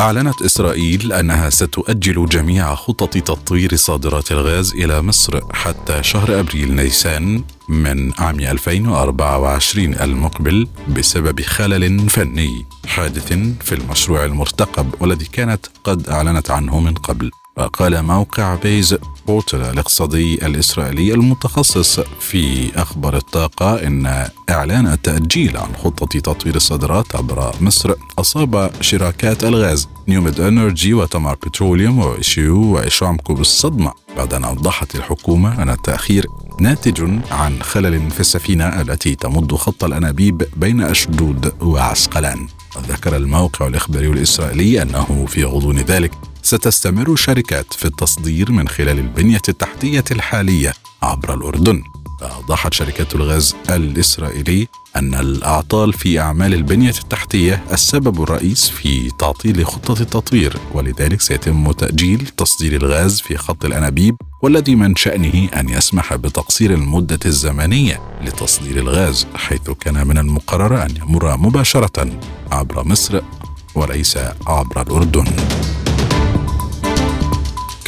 أعلنت إسرائيل أنها ستؤجل جميع خطط تطوير صادرات الغاز إلى مصر حتى شهر أبريل نيسان من عام 2024 المقبل بسبب خلل فني حادث في المشروع المرتقب والذي كانت قد أعلنت عنه من قبل. وقال موقع بيزبورتال الاقتصادي الإسرائيلي المتخصص في أخبار الطاقة إن إعلان التأجيل عن خطة تطوير الصادرات عبر مصر أصاب شراكات الغاز نيوميد إنرجي وتمار بتروليوم وإشيو وإشرامكو بالصدمة بعد أن أوضحت الحكومة أن التأخير ناتج عن خلل في السفينة التي تمد خط الأنابيب بين أشدود وعسقلان. ذكر الموقع الإخباري الإسرائيلي أنه في غضون ذلك ستستمر الشركات في التصدير من خلال البنية التحتية الحالية عبر الأردن أوضحت شركة الغاز الإسرائيلي أن الأعطال في أعمال البنية التحتية السبب الرئيس في تعطيل خطة التطوير ولذلك سيتم تأجيل تصدير الغاز في خط الأنابيب والذي من شأنه أن يسمح بتقصير المدة الزمنية لتصدير الغاز حيث كان من المقرر أن يمر مباشرة عبر مصر وليس عبر الأردن.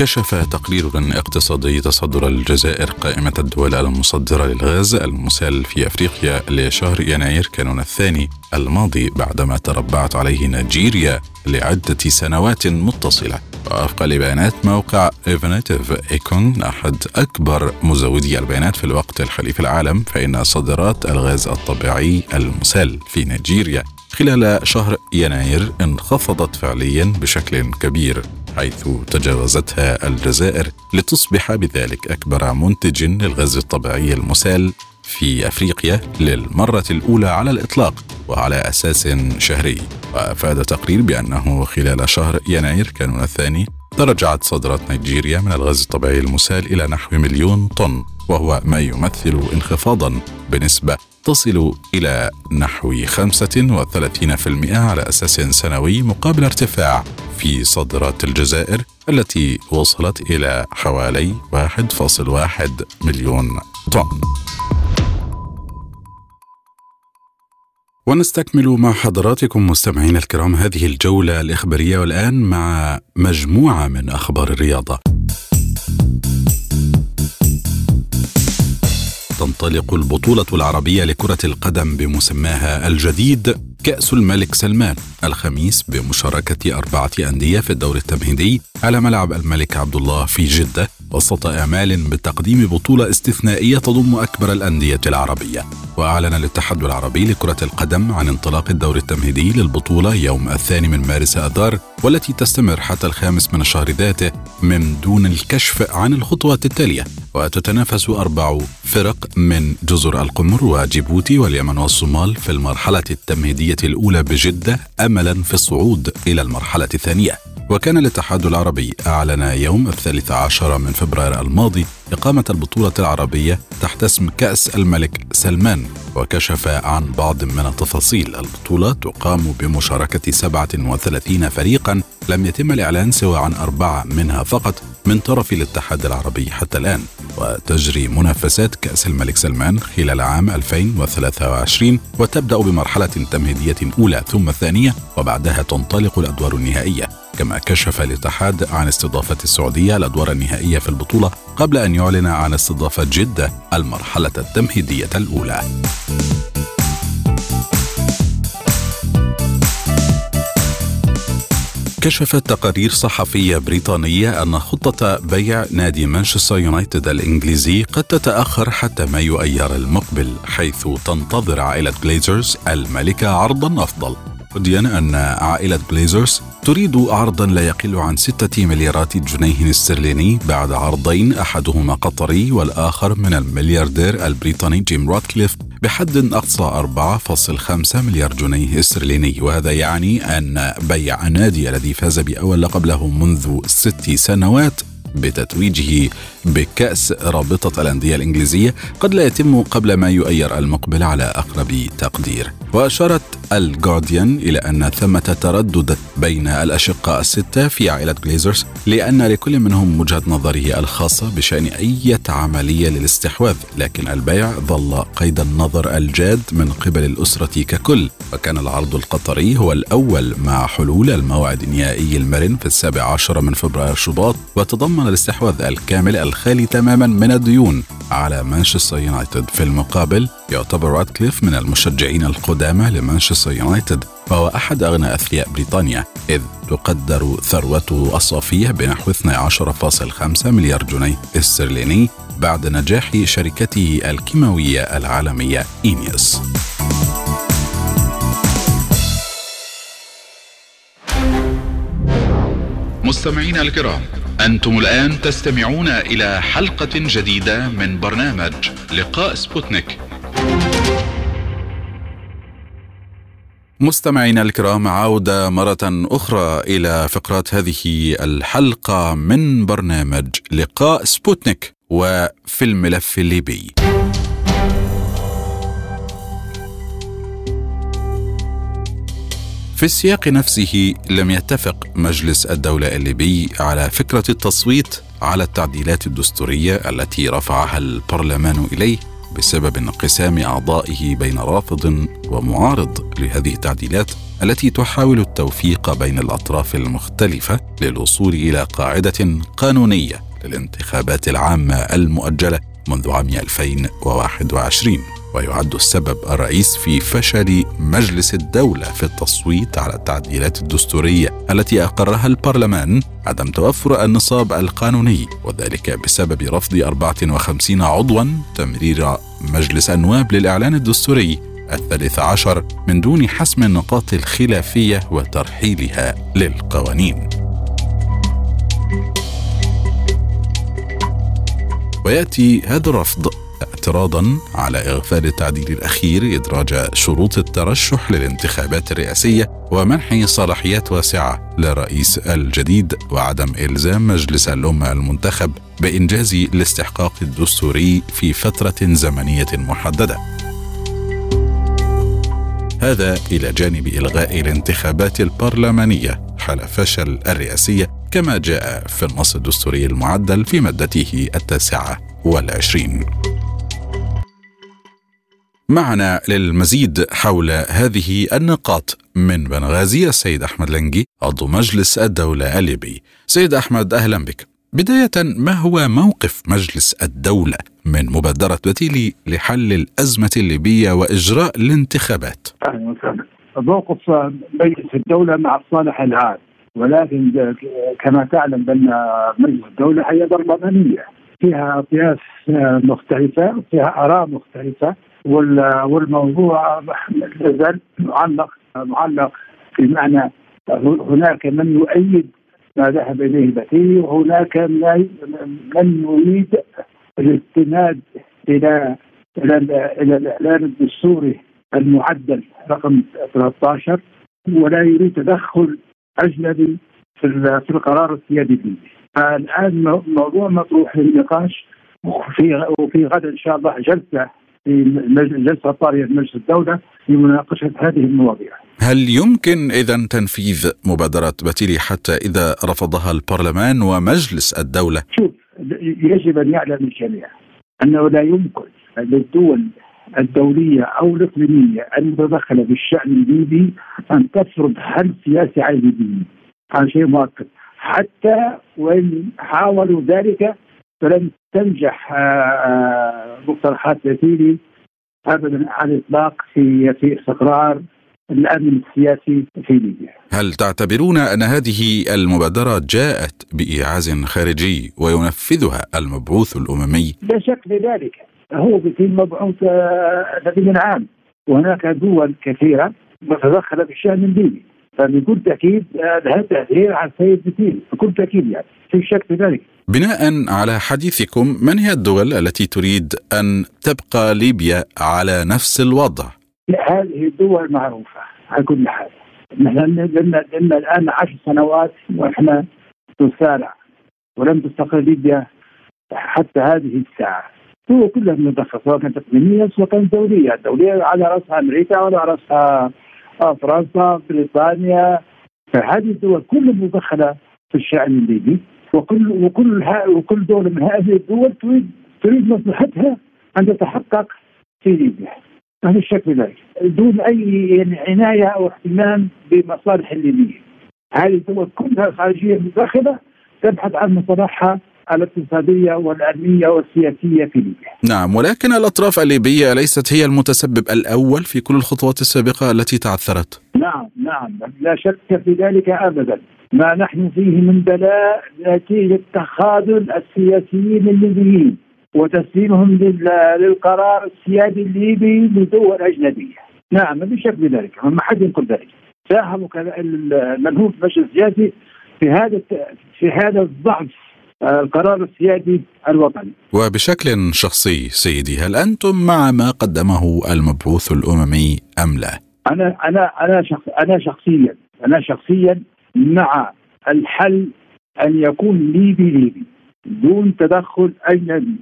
كشف تقرير اقتصادي تصدر الجزائر قائمة الدول المصدرة للغاز المسال في أفريقيا لشهر يناير كانون الثاني الماضي بعدما تربعت عليه نيجيريا لعدة سنوات متصلة. وفقا لبيانات موقع ايفنتيف ايكون أحد أكبر مزودي البيانات في الوقت الحالي في العالم فإن صادرات الغاز الطبيعي المسال في نيجيريا خلال شهر يناير انخفضت فعليا بشكل كبير. حيث تجاوزتها الجزائر لتصبح بذلك أكبر منتج للغاز الطبيعي المسال في أفريقيا للمرة الأولى على الإطلاق وعلى أساس شهري. وأفاد تقرير بأنه خلال شهر يناير كانون الثاني تراجعت صادرات نيجيريا من الغاز الطبيعي المسال إلى نحو مليون طن وهو ما يمثل انخفاضا بنسبة تصل إلى نحو 35% على أساس سنوي مقابل ارتفاع في صادرات الجزائر التي وصلت إلى حوالي 1.1 مليون طن. ونستكمل مع حضراتكم مستمعينا الكرام هذه الجولة الإخبارية والآن مع مجموعة من أخبار الرياضة. تنطلق البطولة العربية لكرة القدم بمسماها الجديد كأس الملك سلمان الخميس بمشاركة أربعة أندية في الدور التمهيدي على ملعب الملك عبد الله في جدة. وسط آمال بتقديم بطولة استثنائية تضم أكبر الأندية العربية. وأعلن الاتحاد العربي لكرة القدم عن انطلاق الدور التمهيدي للبطولة يوم الثاني من مارس آذار والتي تستمر حتى الخامس من الشهر ذاته من دون الكشف عن الخطوات التالية. وتتنافس أربع فرق من جزر القمر وجيبوتي واليمن والصومال في المرحلة التمهيدية الأولى بجدة أملا في الصعود إلى المرحلة الثانية. وكان الاتحاد العربي أعلن يوم الثالث عشر من فبراير الماضي إقامة البطولة العربية تحت اسم كأس الملك سلمان وكشف عن بعض من التفاصيل البطولة تقام بمشاركة 37 فريقا لم يتم الإعلان سوى عن أربعة منها فقط من طرف الاتحاد العربي حتى الآن. وتجري منافسات كأس الملك سلمان خلال عام 2023 وتبدأ بمرحلة تمهيدية أولى ثم ثانية وبعدها تنطلق الأدوار النهائية. كما كشف الاتحاد عن استضافة السعودية الأدوار النهائية في البطولة قبل أن يعلن عن استضافة جدة المرحلة التمهيدية الأولى. كشفت تقارير صحفية بريطانية أن خطة بيع نادي مانشستر يونايتد الإنجليزي قد تتأخر حتى مايو أيار المقبل حيث تنتظر عائلة جليزرز المالكة عرضا أفضل أدين أن عائلة جليزرز تريد عرضا لا يقل عن ستة مليارات جنيه استرليني بعد عرضين أحدهما قطري والآخر من الملياردير البريطاني جيم راتكليف بحد أقصى 4.5 مليار جنيه استرليني. وهذا يعني أن بيع النادي الذي فاز بأول لقب له منذ ست سنوات بتتويجه بكأس رابطة الأندية الإنجليزية قد لا يتم قبل مايو أيار المقبل على أقرب تقدير. وأشارت الجارديان إلى أن ثمة تردد بين الأشقاء الستة في عائلة جليزرز لأن لكل منهم وجهة نظره الخاصة بشأن أي عملية للاستحواذ لكن البيع ظل قيد النظر الجاد من قبل الأسرة ككل. وكان العرض القطري هو الأول مع حلول الموعد النهائي المرن في السابع عشر من فبراير شباط وتضمن الاستحواذ الكامل الخالي تماما من الديون على مانشستر يونايتد. في المقابل يعتبر راتكليف من المشجعين القدامى لمانشستر يونايتد وهو أحد أغنى أثرياء بريطانيا إذ تقدر ثروته الصافية بنحو 12.5 مليار جنيه استرليني بعد نجاح شركته الكيماوية العالمية إينيوس مستمعينا الكرام أنتم الآن تستمعون إلى حلقة جديدة من برنامج لقاء سبوتنيك مستمعينا الكرام عودة مرة أخرى إلى فقرات هذه الحلقة من برنامج لقاء سبوتنيك وفي الملف الليبي. في السياق نفسه لم يتفق مجلس الدولة الليبي على فكرة التصويت على التعديلات الدستورية التي رفعها البرلمان إليه بسبب انقسام أعضائه بين رافض ومعارض لهذه التعديلات التي تحاول التوفيق بين الأطراف المختلفة للوصول إلى قاعدة قانونية للانتخابات العامة المؤجلة منذ عام 2021 ويعد السبب الرئيس في فشل مجلس الدولة في التصويت على التعديلات الدستورية التي أقرها البرلمان عدم توفر النصاب القانوني وذلك بسبب رفض 54 عضوا تمرير مجلس النواب للإعلان الدستوري الثالث عشر من دون حسم النقاط الخلافية وترحيلها للقوانين. ويأتي هذا الرفض اعتراضا على إغفال التعديل الأخير إدراج شروط الترشح للانتخابات الرئاسية ومنح صلاحيات واسعة للرئيس الجديد وعدم إلزام مجلس الامه المنتخب بإنجاز الاستحقاق الدستوري في فترة زمنية محددة. هذا إلى جانب إلغاء الانتخابات البرلمانية حال فشل الرئاسية كما جاء في النص الدستوري المعدل في مادته التاسعة والعشرين. معنا للمزيد حول هذه النقاط من بنغازي السيد أحمد لنجي عضو مجلس الدولة الليبي. سيد أحمد أهلا بك. بداية ما هو موقف مجلس الدولة من مبادرة بتيلي لحل الأزمة الليبية وإجراء الانتخابات؟ أهلا وسهلا موقف مجلس الدولة مع الصالح العام. ولكن كما تعلم بأن مجلس الدولة هي برلمانية. فيها أطياف مختلفة فيها آراء مختلفة. والموضوع زال معلق معلق في معنى هناك من يؤيد ما ذهب إليه بتي وهناك من يريد الاستناد إلى إلى إلى الإعلان الدستوري المعدل رقم 13 ولا يريد تدخل أجنبي في في القرار السيادي فيه. الآن موضوع مطروح للنقاش وفي وفي غدا إن شاء الله جلسة في جلسة طارية في مجلس الدولة لمناقشة هذه المواضيع. هل يمكن إذا تنفيذ مبادرة بتيلي حتى إذا رفضها البرلمان ومجلس الدولة؟ شوف يجب أن يعلم الجميع أنه لا يمكن للدول الدولية أو الإقليمية المتدخله بالشأن الليبي أن تفرض حل سياسي على الليبيين. هذا شيء مؤكد حتى وإن حاولوا ذلك فلن تنجح مقترحات بتيلي ابدا على الإطلاق في في استقرار الأمن السياسي في ليبيا. هل تعتبرون أن هذه المبادرة جاءت بإيعاز خارجي وينفذها المبعوث الأممي؟ لا شك في ذلك، هو في مبعوث نبي عام وهناك دول كثيرة متدخلة في الشأن الليبي فبكل تأكيد هذا تأثير على السيد بتيل بكل تأكيد يعني في شك في ذلك. بناء على حديثكم من هي الدول التي تريد أن تبقى ليبيا على نفس الوضع؟ هذه الدول معروفة على كل حال. نحن لنا لنا الآن عشر سنوات وإحنا نسارع ولم تستقر ليبيا حتى هذه الساعة. هو كلها متدخل سواء كانت اقليميه سواء كانت دولية، الدولية على رأسها أمريكا وعلى رأسها فرنسا بريطانيا. فهذه الدول كلها متدخله في الشأن الليبي. وكل وكل وكل دولة من هذه الدول تريد تريد مصلحتها أن تتحقق في ليبيا. شك في ذلك. دون أي يعني عناية أو اهتمام بمصالح الليبيين هذه الدول كلها الخارجيه المتدخله تبحث عن مصالحها الاقتصادية والأمنية والسياسية في ليبيا. نعم ولكن الأطراف الليبية ليست هي المتسبب الأول في كل الخطوات السابقة التي تعثرت. نعم نعم لا شك في ذلك أبدا. ما نحن فيه من بلاء نتيجة تخاذل السياسيين الليبيين وتسليمهم للقرار السيادي الليبي لدول أجنبية. نعم ما شك بذلك ما حد ينقل ذلك. ساهموا المنهوب المجلس السياسي في هذا في هذا الضعف القرار السيادي الوطني. وبشكل شخصي سيدي هل أنتم مع ما قدمه المبعوث الأممي أم لا؟ أنا أنا أنا شخص أنا شخصيا أنا شخصيا مع الحل أن يكون ليبي ليبي دون تدخل اجنبي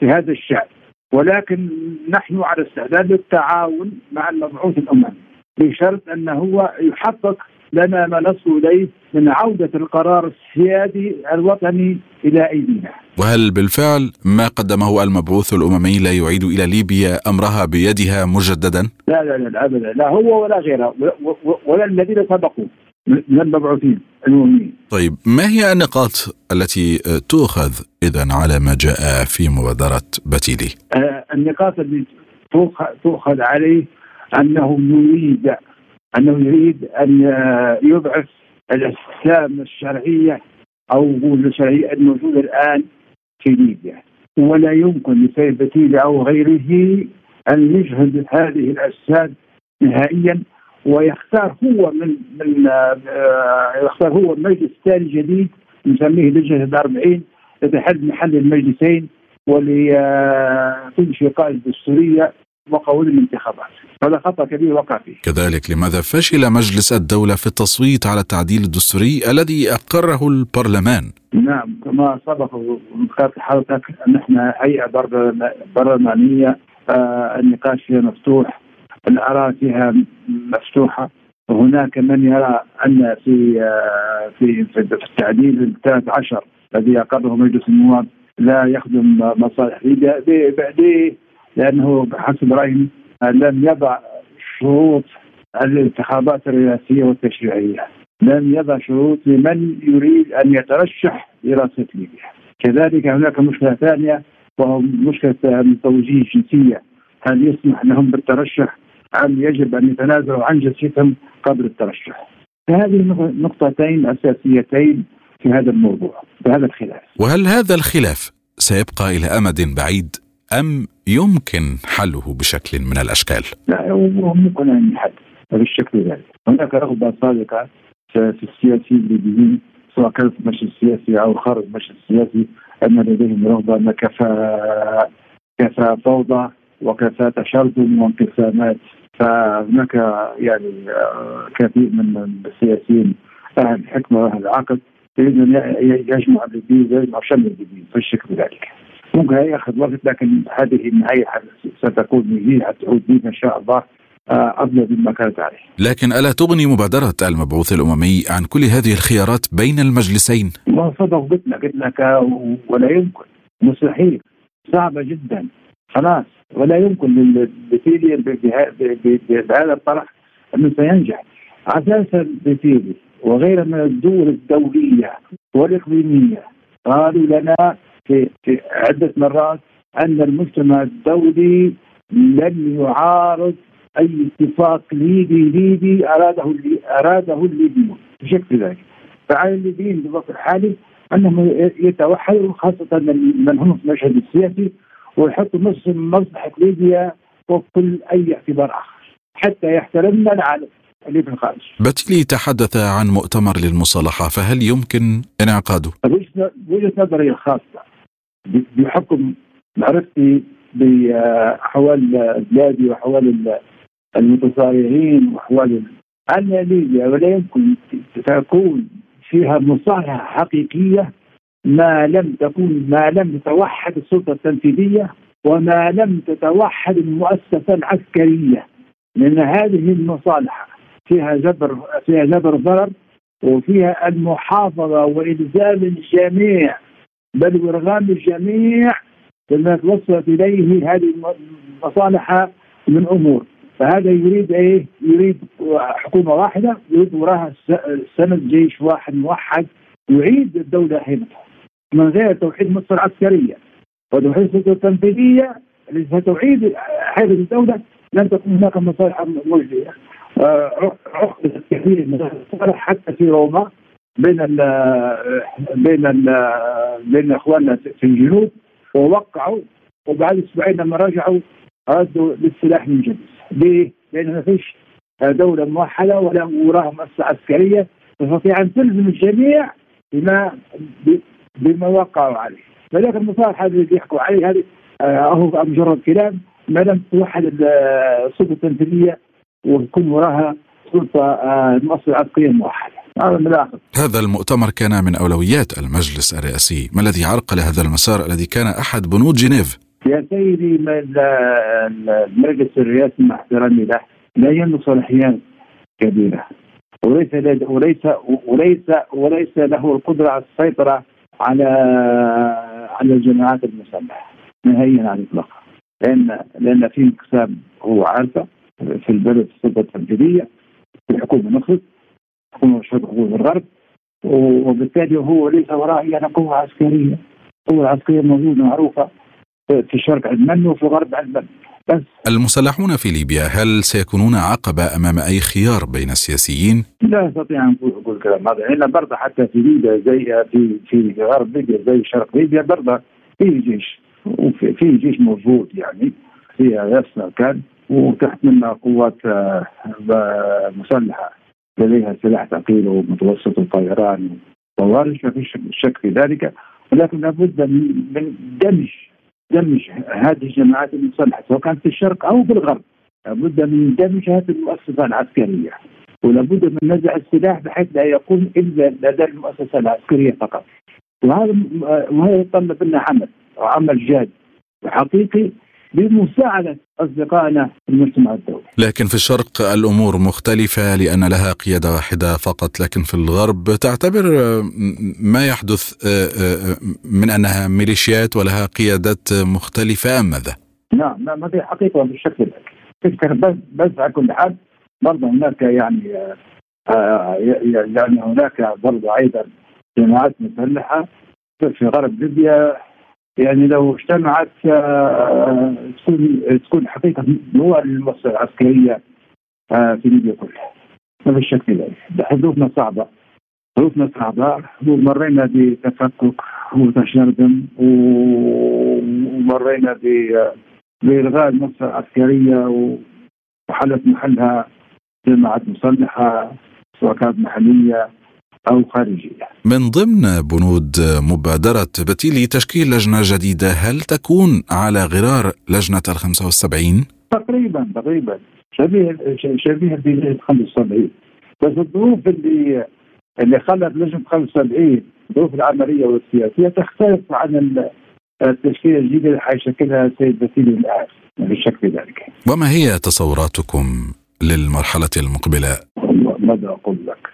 في هذا الشأن ولكن نحن على استعداد للتعاون مع المبعوث الاممي بشرط أن هو يحقق لنا ما نصل إليه من عودة القرار السيادي الوطني إلى ايدينا. وهل بالفعل ما قدمه المبعوث الأممي لا يعيد إلى ليبيا أمرها بيدها مجددا؟ لا لا لا ابدا لا هو ولا غيره ولا الذين سبقوا من المبعوثين الامميين. طيب ما هي النقاط التي تؤخذ اذا على ما جاء في مبادرة بتيلي؟ آه النقاط اللي تؤخذ عليه أنه يريد أنه يريد أن يضعف الأحكام الشرعية أو الشرعيه الموجوده الآن في ليبيا ولا يمكن لسيد بتيلي أو غيره أن يجهد هذه الاجساد نهائيا ويختار هو من من يختار هو مجلس ثاني جديد نسميه لجنة الأربعين يتحد محل المجلسين ولتنشئ قائد دستورية وقول الانتخابات هذا خطأ كبير وقع فيه. كذلك لماذا فشل مجلس الدولة في التصويت على التعديل الدستوري الذي أقره البرلمان؟ نعم كما سبق وذكرت حضرتك نحن هيئة برلمانية آه النقاش فيها مفتوح. الآراء فيها مفتوحة. وهناك من يرى أن في في في التعديل الثالث عشر الذي أقره مجلس النواب لا يخدم مصالح ليبيا لأنه بحسب رأيي لم يضع شروط الانتخابات الرئاسية والتشريعية. لم يضع شروط لمن يريد أن يترشح لرئاسه ليبيا. كذلك هناك مشكلة ثانية وهو مشكلة التوجيه الجنسيه هل يسمح لهم بالترشح ام يجب أن يتنازلوا عن جنسيتهم قبل الترشح. فهذه نقطتين أساسيتين في هذا الموضوع في هذا الخلاف. وهل هذا الخلاف سيبقى إلى أمد بعيد أم يمكن حله بشكل من الأشكال؟ لا هو ممكن أن يحل بالشكل ذلك. هناك رغبة صادقة في السياسيين الليبيين سواء كان في المشهد السياسي أو خارج المشهد السياسي أن لديهم رغبة أن كفى كفى فوضى وكفى تشرذم وانقسامات فهناك يعني كثير من السياسيين أهل الحكمة وأهل العقل يريدون يجمع الليبيين ويجمع شمل في الشكل ذلك ممكن يأخذ وقت لكن هذه النهاية ستكون نهايه تعود بنا إن شاء الله افضل مما كانت عليه. لكن ألا تغني مبادرة المبعوث الأممي عن كل هذه الخيارات بين المجلسين؟ ما صدق قلت لك قلت لك ولا يمكن مستحيل صعبة جدا خلاص. ولا يمكن للبتيلي بهذا الطرح أنه سينجح. أساسا بتيلي وغيرها من الدول الدولية والإقليمية قالوا لنا في, في عدة مرات أن المجتمع الدولي لن يعارض أي اتفاق ليبي ليبي أراده أراده الليبيون بشكل ذلك. فعلى الليبيين في الوقت الحالي أنهم يتوحدوا خاصة من هم في المشهد السياسي ويحطوا مصلحة ليبيا فوق كل أي اعتبار آخر حتى يحترمنا العالم اللي في الخارج بتلي تحدث عن مؤتمر للمصالحة فهل يمكن انعقاده؟ وجهة نظري الخاصة بحكم معرفتي باحوال بلادي وأحوال المتصارعين وأحوال أن ليبيا ولا يمكن تكون فيها مصالحة حقيقية ما لم تكون ما لم تتوحد السلطة التنفيذية وما لم تتوحد المؤسسة العسكرية. لأن هذه المصالحة فيها جبر فيها جبر ضرر وفيها المحافظة وإلزام الجميع بل وإرغام الجميع بما توصلت إليه هذه المصالح من أمور. فهذا يريد إيه؟ يريد حكومة واحدة يريد وراها سند جيش واحد موحد يعيد الدولة هيبتها من غير توحيد مصر العسكريه وتوحيد التي ستعيد هذه الدولة لن تكون هناك مصالح موجوده عقدت كثير من المصالح حتى في روما بين ال بين ال بين إخواننا في الجنوب ووقعوا وبعد أسبوعين لما رجعوا ردوا للسلاح من جديد ليه؟ لأن ما فيش دولة موحدة ولا وراها مؤسسة عسكرية تستطيع أن تلزم الجميع بما بما وقعوا عليه. فذلك المصالحه اللي بيحكوا عليه هذه هو مجرد كلام ما لم توحد السلطه التنفيذيه ويكون وراها سلطة آه، مؤسسه عسكريه موحده هذا من الآخر. هذا المؤتمر كان من أولويات المجلس الرئاسي، ما الذي عرقل هذا المسار الذي كان أحد بنود جنيف؟ يا سيدي المجلس الرئاسي مع احترامي له لا يملك صلاحيات كبيرة. وليس وليس وليس وليس له القدرة على السيطرة على على الجماعات المسلحه نهائيا على الإطلاق. لأن لأن في انقسام هو عارفة في البلد السلطة التنفيذية في الحكومة نفسها حكومة الشرق حكومه الغرب وبالتالي هو ليس وراء اي قوة عسكرية. القوه العسكريه موجودة معروفة في الشرق عندنا وفي الغرب عندنا بس المسلحون في ليبيا هل سيكونون عقبة أمام أي خيار بين السياسيين؟ لا استطيع أن أقول كلام هذا. هنا برضه حتى في ليبيا زي في في غرب ليبيا زي شرق ليبيا برضه في جيش. وفي في جيش موجود يعني. فيها يسمع كان وتحت منها قوات آه، مسلحة. لديها سلاح ثقيل ومتوسط الطيران وطوارئ ما فيش شك في ذلك. ولكن لابد من دمج دمج هذه الجماعات المسلحه سواء كانت في الشرق أو في الغرب. لابد من دمج هذه المؤسسة العسكرية ولابد من نزع السلاح بحيث لا يكون إلا لدى المؤسسة العسكرية فقط. وهذا وهذا يتطلب منا عمل وعمل جاد وحقيقي. بمساعدة أصدقائنا في المجتمع الدولي. لكن في الشرق الأمور مختلفة لأن لها قيادة واحدة فقط لكن في الغرب تعتبر ما يحدث من أنها ميليشيات ولها قيادات مختلفة أم ماذا؟ نعم نعم هذه حقيقة بالشكل ذلك. بس بس على كل حال برضه هناك يعني يعني هناك برضه أيضا جماعات مسلحة في غرب ليبيا يعني لو اجتمعت آه، تكون تكون حقيقة هو المؤسسه العسكرية آه، في ليبيا كلها. ما في شك في ذلك. حدودنا صعبة. ظروفنا صعبة. ومرينا بتفكك وتشرذم ومرينا بإلغاء المؤسسة العسكرية وحلت محلها جماعات مسلحة سواء كانت محلية. أو خارجية من ضمن بنود مبادرة بتيلي تشكيل لجنة جديدة هل تكون على غرار لجنة ال 75؟ تقريبا تقريبا شبيه شبيه ب 75 بس الظروف اللي اللي خلت لجنة 75 الظروف العملية والسياسية تختلف عن التشكيلة الجديدة اللي حيشكلها السيد بتيلي الآن في ذلك وما هي تصوراتكم للمرحلة المقبلة؟ ماذا أقول لك؟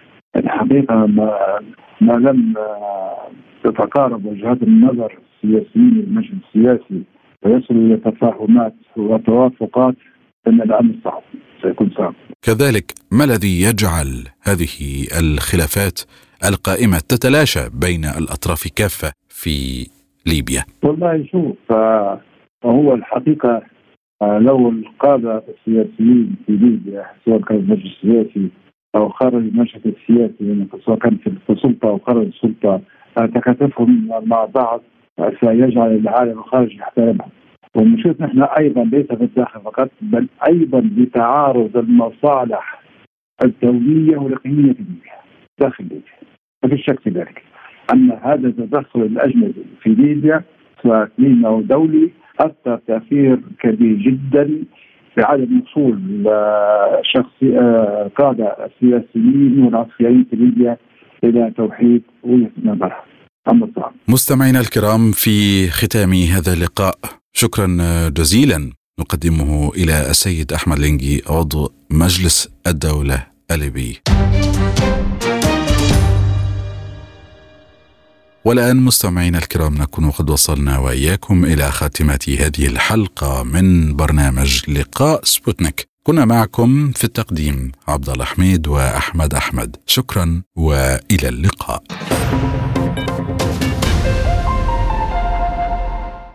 الحقيقة ما ما لم تتقارب وجهات النظر السياسيين المجلس السياسي ويصل إلى تفاهمات وتوافقات فان الأمر صعب سيكون صعب. كذلك ما الذي يجعل هذه الخلافات القائمة تتلاشى بين الأطراف كافة في ليبيا؟ والله شوف هو الحقيقة لو القادة السياسيين في ليبيا سواء كان المجلس السياسي أو خارج المشهد السياسي يعني سواء كان في السلطة أو خارج السلطة. تكاتفهم مع بعض سيجعل العالم الخارجي يحترمها ومشكلتنا نحن أيضا ليس في الداخل فقط بل أيضا بتعارض المصالح الدولية والإقليمية في ليبيا داخل ليبيا ما في شك في ذلك. ان هذا التدخل الأجنبي في ليبيا سواء اقليمي أو دولي أثر تأثير كبير جدا بعدم وصول شخص آه، قاده السياسيين والعسكريين في ليبيا إلى توحيد وجهه نظرها. مستمعينا الكرام في ختام هذا اللقاء شكرا جزيلا نقدمه إلى السيد أحمد لينجي عضو مجلس الدولة الليبي. والآن مستمعينا الكرام نكون قد وصلنا وإياكم إلى خاتمة هذه الحلقة من برنامج لقاء سبوتنيك. كنا معكم في التقديم عبد الله حميد وأحمد أحمد. شكرا وإلى اللقاء.